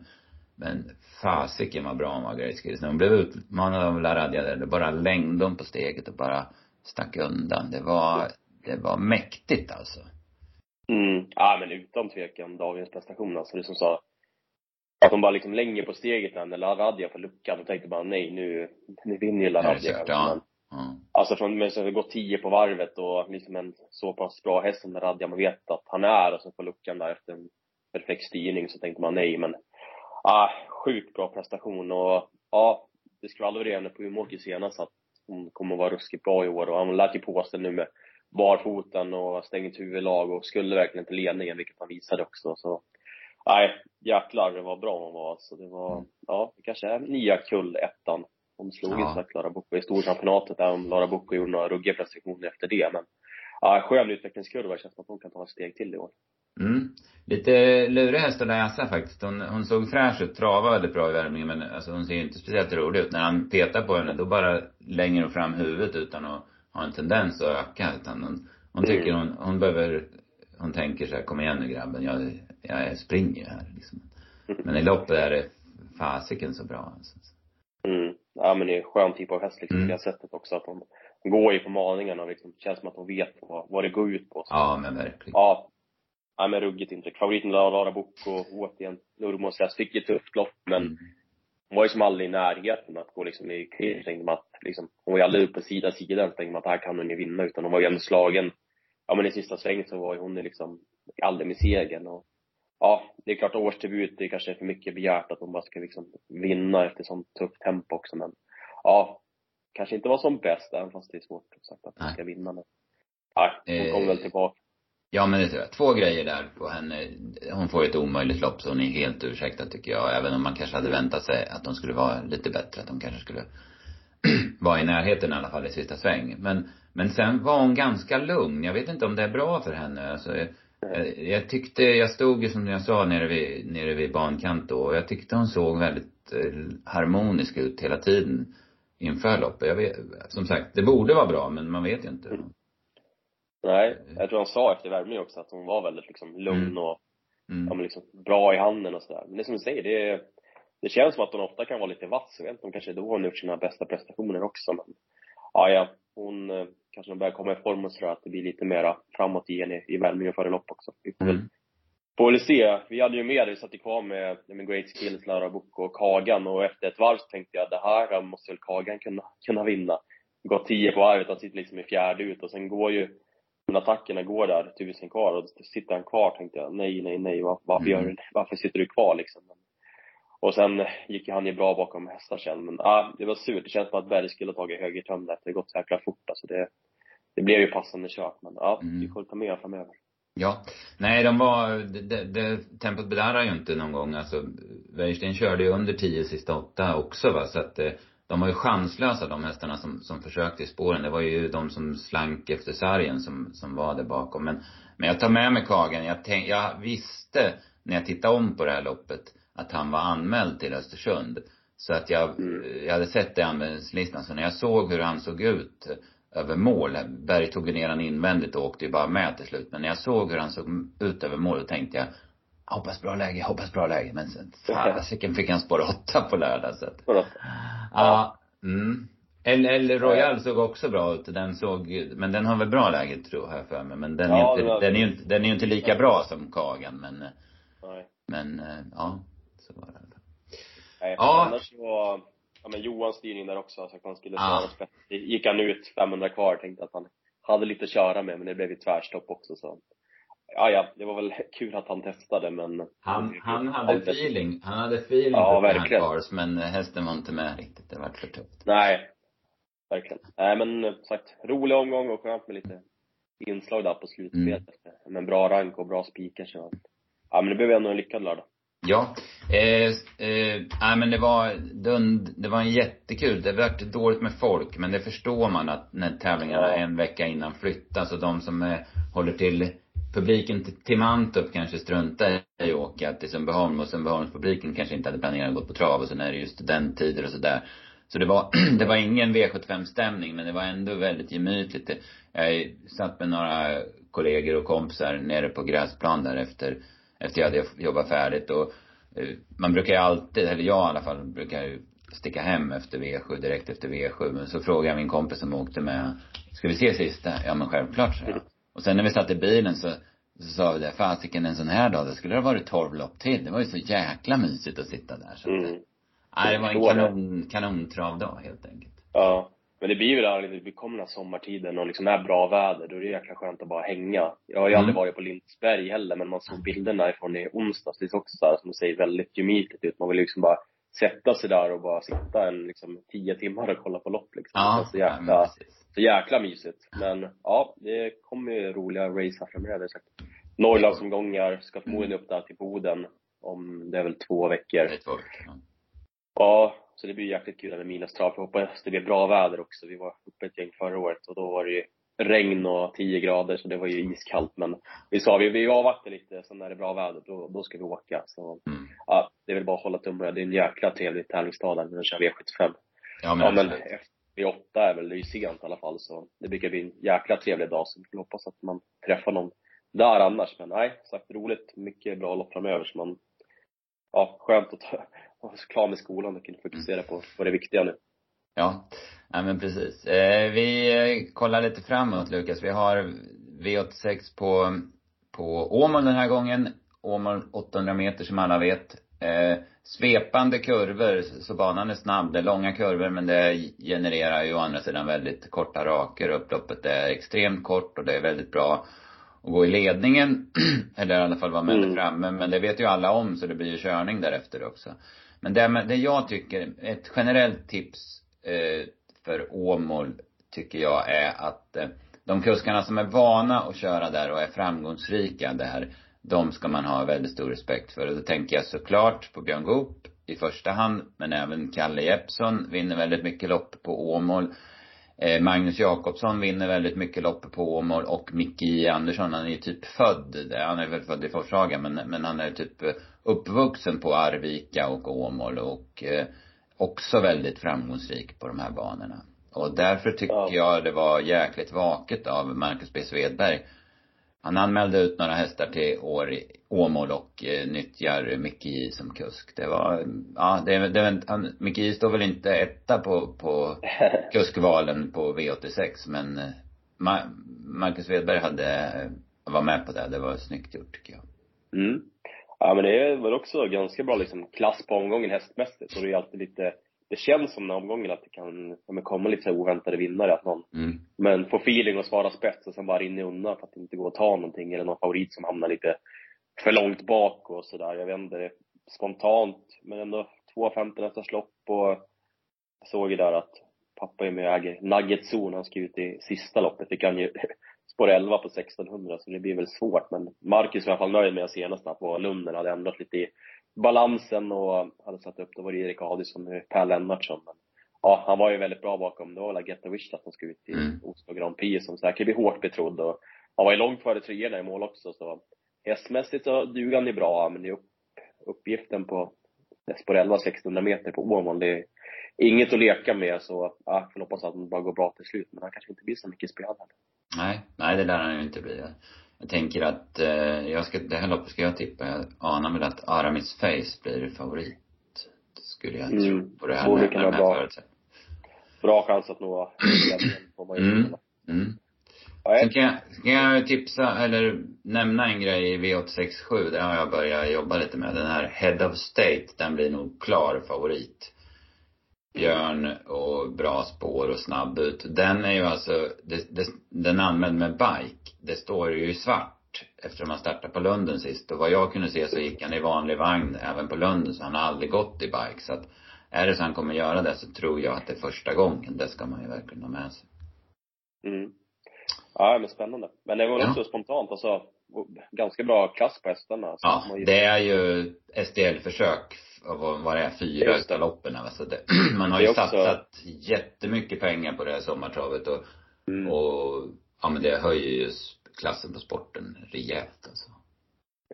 men fasiken vad bra hon var, Grace När hon blev utmanad av Laradja där, då bara längde hon på steget och bara stack undan. Det var, det var mäktigt alltså. Mm. Ja men utan tvekan dagens prestation alltså. Det som sa att de bara liksom länger på steget när Laradja får luckan. Då tänkte man nej nu, nu vinner ju Laradja. Ja. Mm. Alltså från, men så det gått tio på varvet och liksom en så pass bra häst som Radja man vet att han är och så får luckan där efter en perfekt styrning så tänkte man nej men, ah, sjukt bra prestation och ja, det skulle aldrig redan på Umeåker senast att hon kommer att vara ruskigt bra i år och han lät ju på sig nu med barfoten och stängt huvudlag och skulle verkligen till ledningen vilket han visade också så nej, jäklar var bra hon var alltså. Det var, mm. ja, det kanske är nya kull ettan hon slog ja. ju Lara Bocco i storchampionatet där om Lara Bocco gjorde några ruggiga prestationer efter det. Men ja, skön utvecklingskurva. Känns som att hon kan ta ett steg till i år. Mm. Lite lurig häst att läsa faktiskt. Hon, hon såg fräsch ut, travade väldigt bra i värmningen men alltså hon ser inte speciellt rolig ut. När han petar på henne då bara länger hon fram huvudet utan att ha en tendens att öka. Utan hon, hon tycker mm. hon, hon behöver, hon tänker så här, kom igen nu grabben, jag, jag springer här liksom. Men i loppet är det fasiken så bra alltså ja men det är en skön typ av häst liksom, mm. det sättet också att hon, hon går ju på maningarna och liksom, känns som att hon vet vad, vad det går ut på. Så. Ja men verkligen. Ja. Ja men ruggigt intryck. Favoriten Lara Bocco, återigen, Nurmos häst, fick ett tufft lopp men mm. hon var ju som aldrig i närheten att gå liksom i kris. tänkte man att liksom, hon var ju aldrig uppe på sida sidan så tänkte man att här kan hon ju vinna utan hon var ju ändå slagen. Ja men i sista svängen så var ju hon liksom aldrig med segern och ja, det är klart årsdebut, det är kanske är för mycket begärt att de bara ska liksom vinna efter sånt tufft tempo också men ja, kanske inte var som bäst även fast det är svårt sagt att de ska vinna men nej, hon kommer väl eh, tillbaka. Ja men det tror jag. Två grejer där på henne. Hon får ett omöjligt lopp så hon är helt ursäktad tycker jag. Även om man kanske hade väntat sig att de skulle vara lite bättre. Att de kanske skulle <clears throat> vara i närheten i alla fall i sista sväng. Men, men sen var hon ganska lugn. Jag vet inte om det är bra för henne. Alltså, Eh, jag tyckte, jag stod ju som jag sa nere vid, nere vid bankant då och jag tyckte hon såg väldigt eh, harmonisk ut hela tiden inför loppet. Jag vet, som sagt, det borde vara bra men man vet ju inte. Mm. Nej, jag tror han sa efter värmning också att hon var väldigt liksom lugn mm. och mm. ja, men liksom bra i handen och sådär. Men det är som du säger, det, det känns som att hon ofta kan vara lite vass. Jag vet inte om kanske då hon har gjort sina bästa prestationer också men ja, ja, hon eh, kanske de börjar komma i form och sådär, att det blir lite mera framåt igen i, i värmningen före lopp också. Vi får mm. väl Får väl se. Vi hade ju med, vi satt kvar med, med Great Skills, Lara Bocco och Kagan och efter ett varv så tänkte jag det här måste väl Kagan kunna, kunna vinna. Gått tio på varvet, han sitter liksom i fjärde ut och sen går ju, när attackerna går där, tusen kvar och sitter han kvar tänkte jag, nej, nej, nej, varför, gör du, varför sitter du kvar liksom? Och sen gick han ju bra bakom hästar sen. Men ah, det var surt. Det känns som att Berg skulle ha tagit högertöm där. Det har gått så jäkla fort. Alltså det, det blev ju passande kört. Men ja, mm. vi får ta med framöver. Ja. Nej, de var, det, det, tempot bedarrar ju inte någon gång. Alltså, Weirsten körde ju under tio sista åtta också va. Så att eh, de var ju chanslösa de hästarna som, som försökte i spåren. Det var ju de som slank efter sargen som, som var där bakom. Men, men jag tar med mig Kagen. Jag, tänk, jag visste när jag tittade om på det här loppet att han var anmäld till Östersund. Så att jag, mm. jag hade sett det i anmälningslistan. Så när jag såg hur han såg ut över mål, Berg tog ner han invändigt och åkte ju bara med till slut. Men när jag såg hur han såg ut över mål, då tänkte jag, hoppas bra läge, hoppas bra läge. Men sen, fasiken <laughs> fick han spår åtta på lördag så att, ja. Mm. Eller Royal såg också bra ut. Den såg, men den har väl bra läge tror jag för mig. Men den är ja, inte, den är ju inte, den är ju inte lika bra som Kagan men, Nej. men, ja så var det. Nej, ja. annars var, ja men Johans styrning där också, så att han skulle ja. gick han ut 500 kvar, tänkte att han hade lite att köra med, men det blev ju tvärstopp också så. Ja, ja, det var väl <laughs> kul att han testade men Han, han hade feeling, han hade feeling ja, för verkligen. Cars, men hästen var inte med riktigt, det var för tufft. Nej, verkligen. Nej men sagt, rolig omgång och skönt med lite inslag där på slutspelet. Mm. Med bra rank och bra spikar så, ja men det blev ändå en lyckad lördag. Ja. Eh, eh, nej men det var, dund, det var en jättekul, det vart dåligt med folk men det förstår man att när tävlingarna en vecka innan flyttas och de som eh, håller till publiken till, till Mantorp kanske struntar i att åka till Sundbyholm och Sundbyholmspubliken kanske inte hade planerat att gå på trav och sen är det ju studenttider och sådär. Så det var, <clears throat> det var ingen V75-stämning men det var ändå väldigt gemytligt. Jag satt med några kollegor och kompisar nere på gräsplan där efter efter jag hade jobbat färdigt och eh, man brukar ju alltid, eller jag i alla fall, brukar ju sticka hem efter V7, direkt efter V7. Men så frågade jag min kompis som åkte med, ska vi se sista? Ja men självklart, så jag. Och sen när vi satt i bilen så, så sa vi det, fasiken en sån här dag, det skulle det ha varit tolv lopp till. Det var ju så jäkla mysigt att sitta där. Så att, mm. nej, det var en kanon, kanontravdag helt enkelt. Ja. Men det blir ju där, vi kommer den här sommartiden och liksom är bra väder, då är det jäkla skönt att bara hänga. Jag har ju mm. aldrig varit på Lindsberg heller, men man såg bilderna ifrån i onsdags, det är också så här, som du säger, väldigt gemytligt ut. Man vill liksom bara sätta sig där och bara sitta en liksom tio timmar och kolla på lopp liksom. Ja, så jäkla, ja, så jäkla mysigt. Men ja, det kommer ju roliga race här framöver. Norrlandsomgångar, ska förmodligen upp där till Boden om, det är väl två veckor. Det är två veckor, ja. Så det blir jäkligt kul med Milastrav. Jag hoppas det blir bra väder också. Vi var uppe ett gäng förra året och då var det ju regn och 10 grader så det var ju iskallt. Men vi sa vi, vi avvaktar lite, så när det är bra väder då, då ska vi åka. Så mm. ja, det är väl bara att hålla tummarna. Det är en jäkla trevlig tävlingsdag där när de kör V75. Ja men, ja, men vid åtta är väl, det är ju sent i alla fall så det brukar bli en jäkla trevlig dag så vi får hoppas att man träffar någon där annars. Men nej, sagt roligt. Mycket bra lopp framöver så man, ja, skönt att ta, vara klar med skolan och kunna fokusera mm. på, på det viktiga nu. Ja, ja men precis. Eh, vi kollar lite framåt Lukas. Vi har V86 på, på Åmål den här gången. Åmål 800 meter som alla vet. Eh, svepande kurvor, så banan är snabb. Det är långa kurvor men det genererar ju å andra sidan väldigt korta raker. Upploppet är extremt kort och det är väldigt bra att gå i ledningen. <clears throat> Eller i alla fall vara med mm. framme. Men det vet ju alla om så det blir ju körning därefter också. Men det, det jag tycker, ett generellt tips eh, för Åmål tycker jag är att eh, de kuskarna som är vana att köra där och är framgångsrika där, de ska man ha väldigt stor respekt för. Och då tänker jag såklart på Björn Goop i första hand, men även Kalle Jeppsson vinner väldigt mycket lopp på Åmål. Eh, Magnus Jakobsson vinner väldigt mycket lopp på Åmål och Micke J Andersson, han är ju typ född, han är väl född i Forshaga men, men han är typ eh, uppvuxen på Arvika och Åmål och eh, också väldigt framgångsrik på de här banorna. Och därför tycker ja. jag det var jäkligt vaket av Marcus B Svedberg. Han anmälde ut några hästar till år, Åmål och eh, nyttjar Micke J som kusk. Det var, ja, det, det, han, Micke J står väl inte etta på, på <laughs> kuskvalen på V86 men eh, Ma, Marcus Svedberg hade, var med på det. Det var snyggt gjort tycker jag. Mm. Ja men det är väl också ganska bra liksom klass på omgången hästmässigt. Och det är alltid lite, det känns som den omgången att det kan ja, komma lite så oväntade vinnare. Att någon, mm. men får feeling och svara spets och sen bara rinner undan för att det inte går att ta någonting. Eller någon favorit som hamnar lite för långt bak och sådär. Jag vet inte, spontant. Men ändå 2,50 nästa lopp och jag såg ju där att pappa är med och äger Nugget Zone. Han ska ut i sista loppet. Det kan ju spår 11 på 1600 så det blir väl svårt. Men Marcus var i alla fall nöjd med senast på Lunden, hade ändrat lite i balansen och hade satt upp, då var det Erik Adisson med Per Lennartsson. Men ja, han var ju väldigt bra bakom. Det var väl Get Wish att han skulle ut i mm. Oslo Grand Prix som säkert blir hårt betrodd och han var ju långt före treorna i mål också så hästmässigt så duger han ju bra men det är upp, uppgiften på spår 11 1600 meter på Åmål, det är inget att leka med så ja, får hoppas att det bara går bra till slut men han kanske inte blir så mycket spelad heller. Nej, nej det lär han ju inte bli. Jag tänker att, eh, jag ska, det här loppet ska jag tippa. Jag anar väl att Aramis Face blir favorit. Det skulle jag mm. tro på det här, med, med de här bra, bra chans att nå mm. mm. Sen kan jag, kan jag tipsa, eller nämna en grej i V867. Det har jag börjat jobba lite med. Den här Head of State, den blir nog klar favorit. Björn och bra spår och snabb ut. Den är ju alltså, det, det, den använd med bike. Det står ju i svart eftersom han startade på Lunden sist. Och vad jag kunde se så gick han i vanlig vagn även på Lunden. Så han har aldrig gått i bike. Så att är det så han kommer göra det så tror jag att det är första gången. Det ska man ju verkligen ha med sig. Mm. Ja, men spännande. Men det var väl Ja. också spontant, alltså ganska bra klass på hästarna. Ja, det är ju SDL-försök av vad vad det fyra utav loppen. va. Så det, <clears throat> man har ju också- satsat jättemycket pengar på det här sommartravet och, Mm. och ja men det höjer ju klassen på sporten rejält alltså.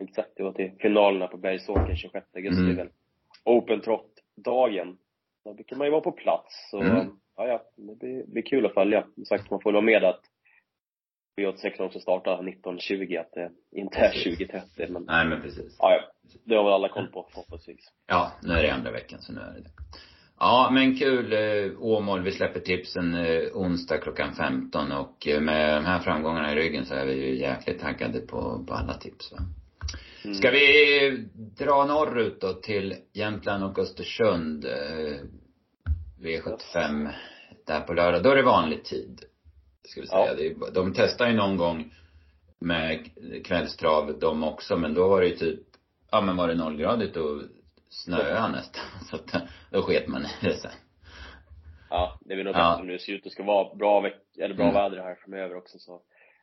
Exakt, det var till finalerna på Bergsåker 26 augusti Mm. väl. Open Trot-dagen. Då brukar man ju vara på plats. Så, Mm. ja, ja, det blir, blir kul att följa. Som sagt, man får vara med att V86 också startar 1920, att det inte är Precis. 2030. Men Nej men precis. ja, ja, det har väl alla koll på förhoppningsvis. Ja, nu är det andra veckan så nu är det det. Ja, men kul eh, Åmål. Vi släpper tipsen eh, onsdag klockan 15 och eh, med de här framgångarna i ryggen så är vi ju jäkligt taggade på, på alla tips va. Mm. Ska vi dra norrut då till Jämtland och Östersund? eh, V75 där på lördag. Då är det vanlig tid. Ska vi säga. Ja. De testar ju någon gång med kvällstrav de också, men då var det ju typ, ja men var det nollgradigt och snöa nästan. <laughs> Så att då sket man i det sen. Ja, det är väl nog Ja. bättre om det ser ut att ska vara bra, eller bra Mm. väder här framöver också så.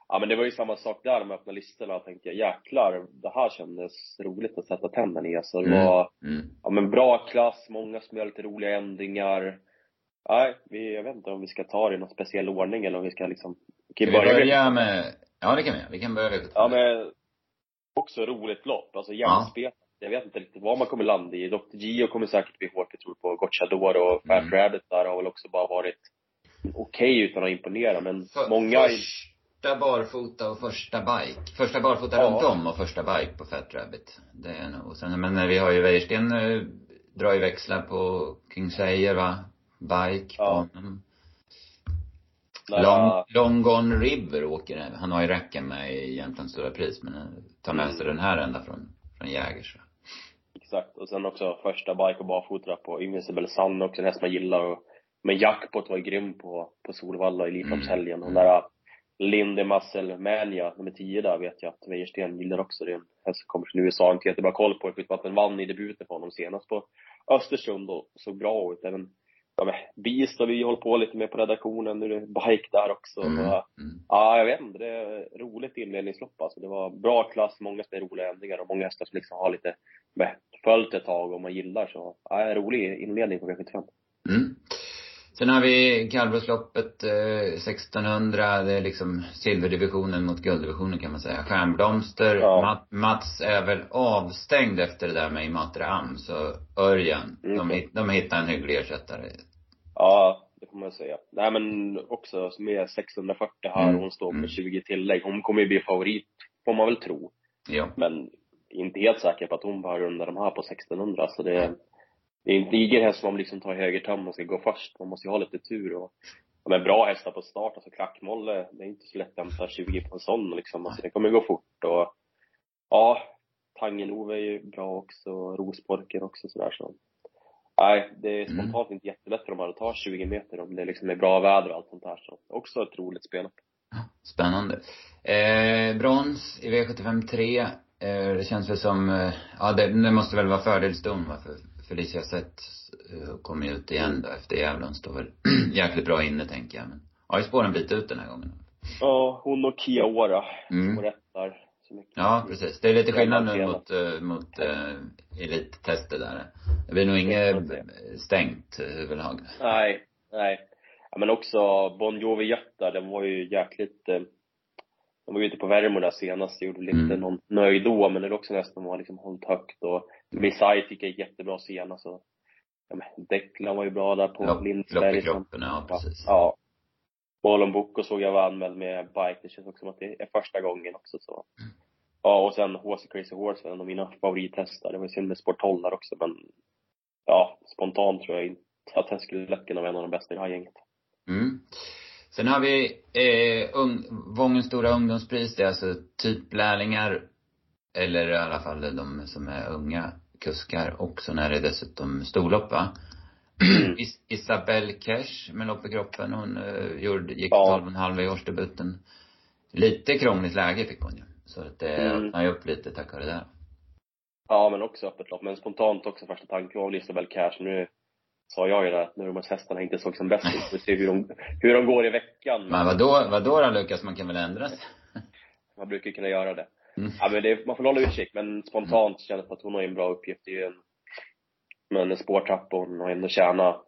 Ja men det var ju samma sak där med öppna listorna. Jag tänkte jäklar, det här kändes roligt att sätta tänderna i. Alltså det Mm. var, Mm. ja men bra klass, många som gör lite roliga ändringar. Nej, vi, jag vet inte om vi ska ta det i någon speciell ordning eller om vi ska liksom, vi Ska kan vi börja med, med, ja det kan vi. Vi kan börja med ja men, också roligt lopp, alltså jämnspelat. Jag vet inte riktigt vad man kommer landa i. Dr. Gio kommer säkert bli hårt, jag tror på Gocciador och Fat Mm. Rabbit där har väl också bara varit okej utan att imponera, men För, många Första barfota och första bike. Första barfota Ja. runt om och första bike på Fat Rabbit. Det är nog, och sen, men vi har ju Wäjersten eh, drar ju växlar på King Sayer va? Bike på Ja. honom. Där, Long, Long Gone River åker. Han har ju räcken med i Jämtlands stora pris men tar med sig Mm. den här ända från, från Jägers. Exakt. Och sen också första bike och barfota på Invincible Sun också, en häst man gillar. Och, men Jackpot var ju grym på, på Solvalla i Elitloppshelgen. Och den där Linde Muscle Mania, nummer 10 där, vet jag att Wäjersten gillar också. Det är en häst som kommer från USA, inte jättebra koll på förutom att den vann i debuten för honom senast på Östersund och såg bra ut. Även ja, men Beast har vi hållit på lite med på redaktionen, nu är det bike där också. Mm. Och, Mm. Ja, jag vet inte. Det är roligt inledningslopp alltså. Det var bra klass, många som är roliga ändringar och många hästar som liksom har lite med, följt ett tag och man gillar så. Ja, rolig inledning på V75. Mm. Sen har vi kallblodsloppet eh, 1600, det är liksom silverdivisionen mot gulddivisionen kan man säga. Stjärnblomster, Ja. Mat, Mats är väl avstängd efter det där med Imatra Am, så Örjan, Mm. de, de hittar en hygglig ersättare. Ja, det får man säga. Nej men också med 640 här Mm. hon står på Mm. 20 tillägg. Hon kommer ju bli favorit, får man väl tro. Ja. Men inte helt säker på att hon bara rundar de här på 1600. Så det, det är inte ingen häst som man liksom tar i högertam och ska gå först. Man måste ju ha lite tur och ja, men bra hästar på start. Alltså Klackmolle, det är inte så lätt att hämta 20 på en sån liksom. Alltså det kommer gå fort och ja, Tangen-Ove är ju bra också och Rosporken också sådär så. Nej, det är Mm. spontant inte jättelätt för de här att ta 20 meter om det liksom är bra väder och allt sånt där så. Också ett roligt spel. Spännande. Eh, brons i V75 3. Eh, det känns väl som, eh, ja det, det måste väl vara fördelston va? För Felicia Sett eh, kommer ju ut igen då efter Gävle. Hon står väl <clears throat> jäkligt bra inne tänker jag. Men har ju spåren bit ut den här gången. Ja, hon och Kia Ora Mm. som rätt där. Så mycket. Ja, precis. Det är lite skillnad nu mot, uh, mot uh, elittestet där. Det blir nog inget stängt uh, överlag. Nej, nej. Ja, men också Bon Jovi Götta, den var ju jäkligt eh, de var ju ute på Värmo där senast, gjorde lite Mm. någon nöjd då, men det är också nästan har liksom hållit högt och Missai tycker jag gick jättebra senast så ja, Declan var ju bra där på Lopp, lopp i Lindsberg. kroppen, ja precis. Ja. Bollen Boko såg jag var anmäld med bike, det känns också som att det är första gången också så. Ja, och sen HC Crazy Horse, en av mina favorithästar. Det var ju synd med Sport 12 där också, men ja, spontant tror jag inte att den skulle lätt kunna vara en av de bästa i det här gänget. Mm. Sen har vi eh, ung, Vångens stora ungdomspris. Det är alltså typ lärlingar eller i alla fall de som är unga kuskar. Och sen är det dessutom storlopp va? Mm. Is, Isabelle Cash med lopp i kroppen. Hon eh, gjorde, gick Ja. 12,5 i årsdebuten. Lite krångligt läge fick hon ju. Så att det Mm. öppnar ju upp lite tack vare det. Ja, men också öppet lopp. Men spontant också första tanken var väl Isabel Cash. Nu sa jag ju att när de här hästarna inte såg som bäst ut. Vi ser hur de, hur de går i veckan. Men vadå, vadå då Lukas, man kan väl ändra sig? <laughs> Man brukar kunna göra det. Mm. Ja, men det, man får hålla utkik, men spontant känns det att hon har en bra uppgift. Det är ju en, men en spårtrapp och hon har ändå tjänat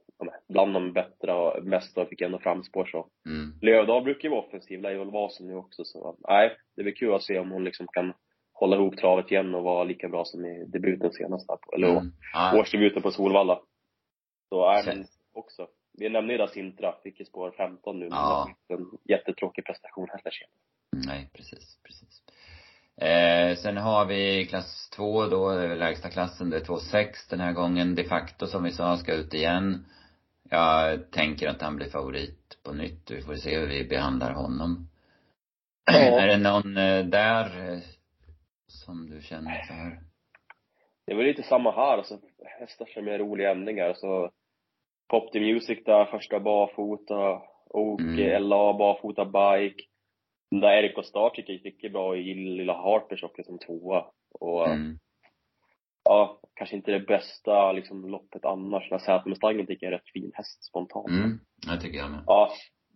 bland de bättre och bästa och fick ändå framspår så. Mm. Lövdahl brukar ju vara offensiv, vara som nu också så, nej, det blir kul att se om hon liksom kan hålla ihop travet igen och vara lika bra som i debuten senast här eller Mm. Årsdebuten på Solvalla. Så, Sen- men också. Vi nämnde ju där Sintra, fick ju spår 15 nu, Ja. en jättetråkig prestation heller sen. Nej, precis, precis. Eh, sen har vi klass 2 då, det är lägsta klassen, det är 2,6 den här gången. De facto som vi sa, ska ut igen. Jag tänker att han blir favorit på nytt. Vi får se hur vi behandlar honom. Ja. är det någon eh, där eh, som du känner för? Det var lite samma här, alltså hästar som är roliga ändringar. Så Pop the Music där, första barfota. Och Mm. LA barfota bike. Den där Erik och Star tycker jag gick riktigt bra i lilla Harpers också som tvåa. Och Mm. ja, kanske inte det bästa liksom loppet annars. Men Säter-Mustangen tycker jag är en rätt fin häst spontant. Mm, jag tycker jag med. Ja,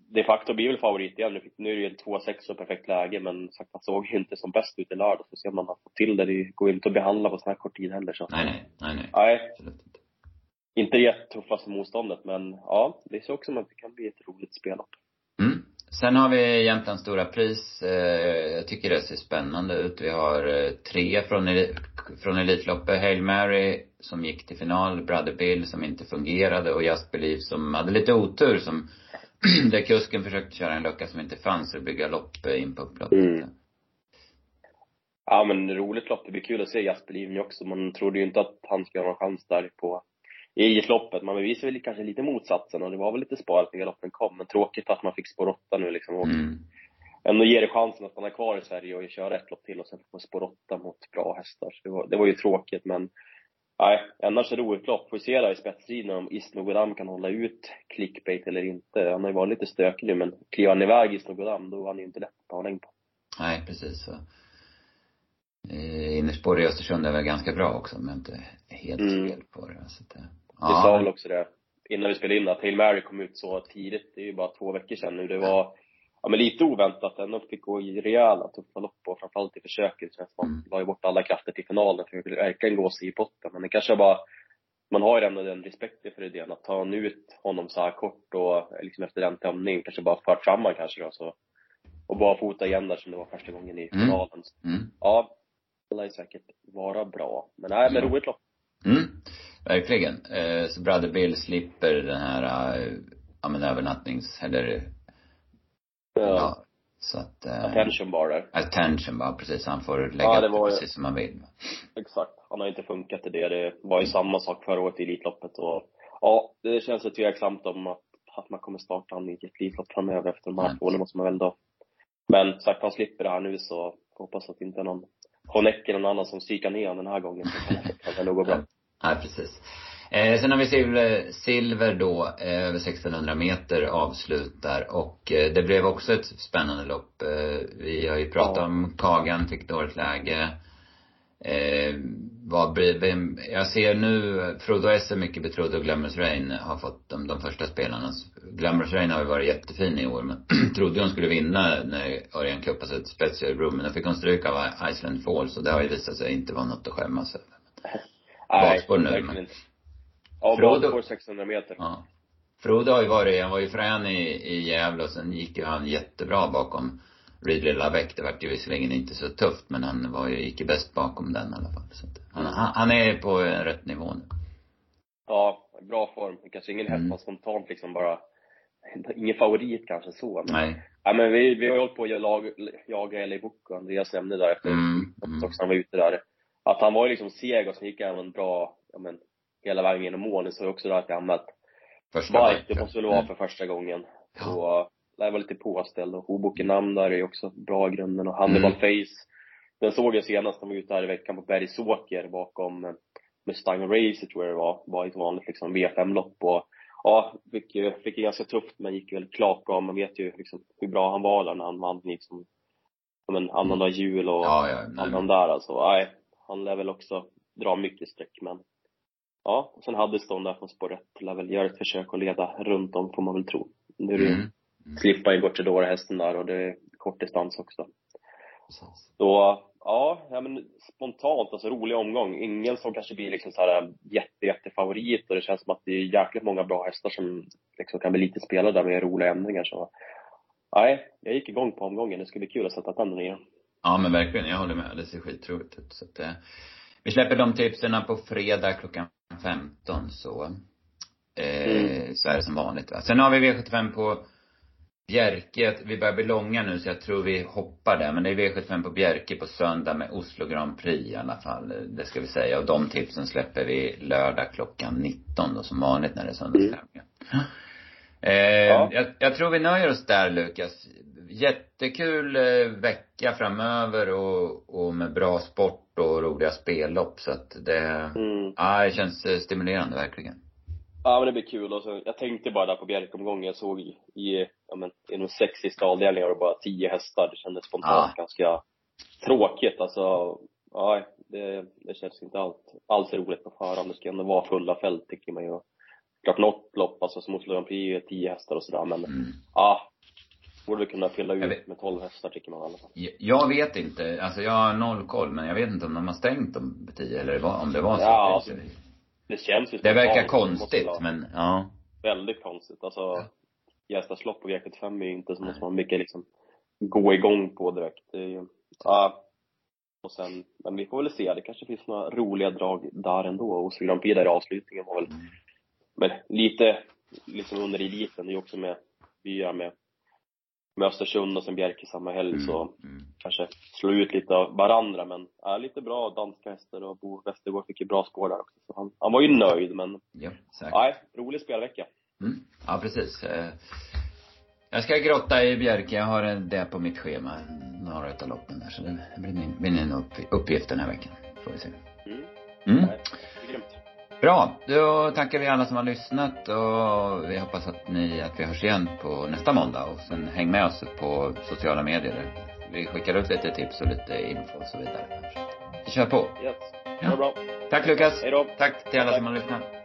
de facto blir väl favorit igen. Nu är det ju en 2-6 och perfekt läge, men sagt, han såg ju inte som bäst ut i lördag. Så ser man att få till det. Det går ju inte att behandla på sån här kort tid heller. Så. Nej, nej, nej, nej. Nej, inte. det jättetuffaste motståndet, men ja, det ser också som att det kan bli ett roligt spellopp. Mm. Sen har vi Jämtlands stora pris. Eh, jag tycker det ser spännande ut. Vi har eh, tre från, från Elitloppet. Hail Mary som gick till final, Brother Bill som inte fungerade och Just Believe som hade lite otur som <clears throat> där kusken försökte köra en lucka som inte fanns och bygga lopp eh, in på upploppet. Mm. Ja, men roligt lopp. Det blir kul att se Jasper Livny också. Man trodde ju inte att han skulle ha någon chans där på i loppet. Man bevisade väl kanske lite motsatsen och det var väl lite sparat när galoppen kom. Men tråkigt att man fick spår 8 nu liksom. Och Mm. ändå ger det chansen att stanna kvar i Sverige och köra ett lopp till och sen få spår 8 mot bra hästar. Så det var, det var ju tråkigt men Nej, annars är det roligt lopp. Får se där i spetsstriden om Isnogodam kan hålla ut clickbait eller inte. Han har ju varit lite stökig nu men kliver han iväg Isnogodam då är han ju inte lätt att ta längd på. Nej, precis så. Eh, innerspår i Östersund är väl ganska bra också om jag inte helt Mm. fel på det. Så att, det- Vi sa väl också det innan vi spelade in att Hail Mary kom ut så tidigt. Det är ju bara två veckor sedan nu. Det var ja, men lite oväntat. Ändå fick gå i rejäla tuffa lopp och framförallt i försöket. känns som Mm. man la ju bort alla krafter till finalen för att verkligen gå sig i botten. Men det kanske bara man har ju ändå den respekten för idén att ta ut honom så här kort och liksom efter den tömningen kanske bara fört fram han kanske då så och bara fota igen där som det var första gången i Mm. finalen. Mm. Ja, det lär ju säkert vara bra. Men nej, men Ja. roligt lopp. Mm, verkligen. Eh, så Brother Bill slipper den här, eh, ja men övernattnings, eller, ja. Så att, eh, Attention bar där. Attention bara, precis. Han får lägga Ja, det det var precis som han vill. Exakt. Han har inte funkat i det. Det var ju samma sak förra året i Elitloppet och ja, det känns ju tveksamt om att, att man kommer starta han i ett Elitlopp framöver efter de här Nej. två, det måste man väl då. Men sagt, han slipper det här nu så hoppas att det inte är någon Honeck eller någon annan som psykar ner honom den här gången. Så kan det nog gå bra. Nej, precis. Eh, sen har vi silver, silver då, eh, över 1600 meter avslutar och eh, det blev också ett spännande lopp. Eh, vi har ju pratat Ja. om Kagan, fick dåligt läge. Eh, vad vem, jag ser nu, Frodo S är mycket betrodd och Glamorous Rain har fått de, de första spelarna. Glamorous Rain har ju varit jättefin i år men <clears throat> trodde hon skulle vinna när Örjan kuppade sig ett spets i Örebro men då fick hon stryk av Iceland Falls och det har ju visat sig inte vara något att skämmas över. Bakspår nu, men-. Ja, Frodo- bakspår 600 meter. Ja. Frodo har ju varit, han var ju frän i, i Gävle och sen gick ju han jättebra bakom Ridley Lavec. Det vart ju visserligen inte så tufft men han var ju, gick ju bäst bakom den i alla fall. Så att, han, han, han är på rätt nivå nu. Ja, bra form. Kanske ingen Mm. spontant liksom bara, ingen favorit kanske så. Men, Nej. ja, men vi, vi har ju hållit på att jaga, jaga Eli Book och Andreas nämnde där efter Mm. mm. också han var ute där. Att han var ju liksom seg och sen gick han en bra, ja men, hela vägen genom mål. Ni såg också där att jag anmält Första Bike, det måste väl vara Mm. för första gången. Ja. Så, det var lite påställd och Hoboken namn där är ju också bra i grunden och Hannibal Mm. Face. Den såg jag senast, de var ute här i veckan på Bergsåker bakom eh, Mustang Racer tror jag det var. Var ett vanligt liksom V5-lopp och ja, fick ju, fick ju ganska tufft men gick väl klart bra. Man vet ju liksom hur bra han var där när han vann liksom, som en annandag jul och Ja, ja. Nej, men, där alltså. Nej, han lär väl också dra mycket streck men ja, och sen Haddiston där från spår 1 lär väl göra ett försök att leda runt om får man väl tro. Nu är det ju Mm. slippa Gocciadoro hästen där och det är kort distans också. Så, ja, ja men spontant, alltså rolig omgång. Ingen som kanske blir liksom så här jätte, jätte favorit och det känns som att det är jäkligt många bra hästar som liksom kan bli lite spelade där med roliga ändringar så. Nej, jag gick igång på omgången. Det ska bli kul att sätta tänderna i den. Ja men verkligen, jag håller med. Det ser skitroligt ut. Så att, eh, vi släpper de tipsen på fredag klockan 15 så, eh, Mm. så är det som vanligt va. Sen har vi V75 på Bjerke. Vi börjar bli långa nu så jag tror vi hoppar där. Men det är V75 på Bjerke på söndag med Oslo Grand Prix i alla fall. Det ska vi säga. Och de tipsen släpper vi lördag klockan 19 då som vanligt när det är söndagstävlingar. Eh, Ja. jag, jag tror vi nöjer oss där Lukas. Jättekul eh, vecka framöver och, och med bra sport och roliga spellopp så att det, Mm. ja det känns eh, stimulerande verkligen. Ja men det blir kul och så, jag tänkte bara där på Bjerkomgången, jag såg i, ja men, inom sex sista avdelningar och bara tio hästar. Det kändes spontant Ja. ganska tråkigt alltså. Ja, det, det känns inte allt, alls roligt på förhand. Det ska ändå vara fulla fält tycker man ju. Klart något lopp, alltså som Oslo Grand Prix, tio hästar och sådär men Mm. ja. Borde kunna fylla ut vet. med tolv hästar tycker man i alla fall. Jag- vet inte, alltså jag har noll koll men jag vet inte om de har stängt om tio eller om det var så. Ja, alltså, Det känns ju det verkar konstigt men, ja. Väldigt konstigt. Alltså, Gästas lopp på V75 är ju inte som något man mycket liksom gå igång på direkt. Det är ju, ja. Och sen, men vi får väl se. Det kanske finns några roliga drag där ändå. Och så Grand Prix där i avslutningen var väl, men lite liksom under eliten. Det är ju också med, vi gör med, med Östersund och sen Bjerke samma helg så Mm. kanske slå ut lite av varandra. Men ja, lite bra danska hästar och Bo Westergård fick ju bra spår där också. Så han, han var ju nöjd men, Ja, säkert. nej, rolig spelvecka. Mm. Ja, precis. Eh, Jag ska grotta i Bjerke. Jag har det på mitt schema, några utav loppen där. Så det blir min, min upp, uppgift den här veckan. Får vi se. Mm. Mm. Nej, det är grymt. Bra. Då tackar vi alla som har lyssnat och vi hoppas att ni, att vi hörs igen på nästa måndag. Och sen häng med oss på sociala medier. Vi skickar ut lite tips och lite info och så vidare. Vi kör på. Yes. Ja. Bra. Tack Lukas. Hej då. Tack till alla Tack. som har lyssnat.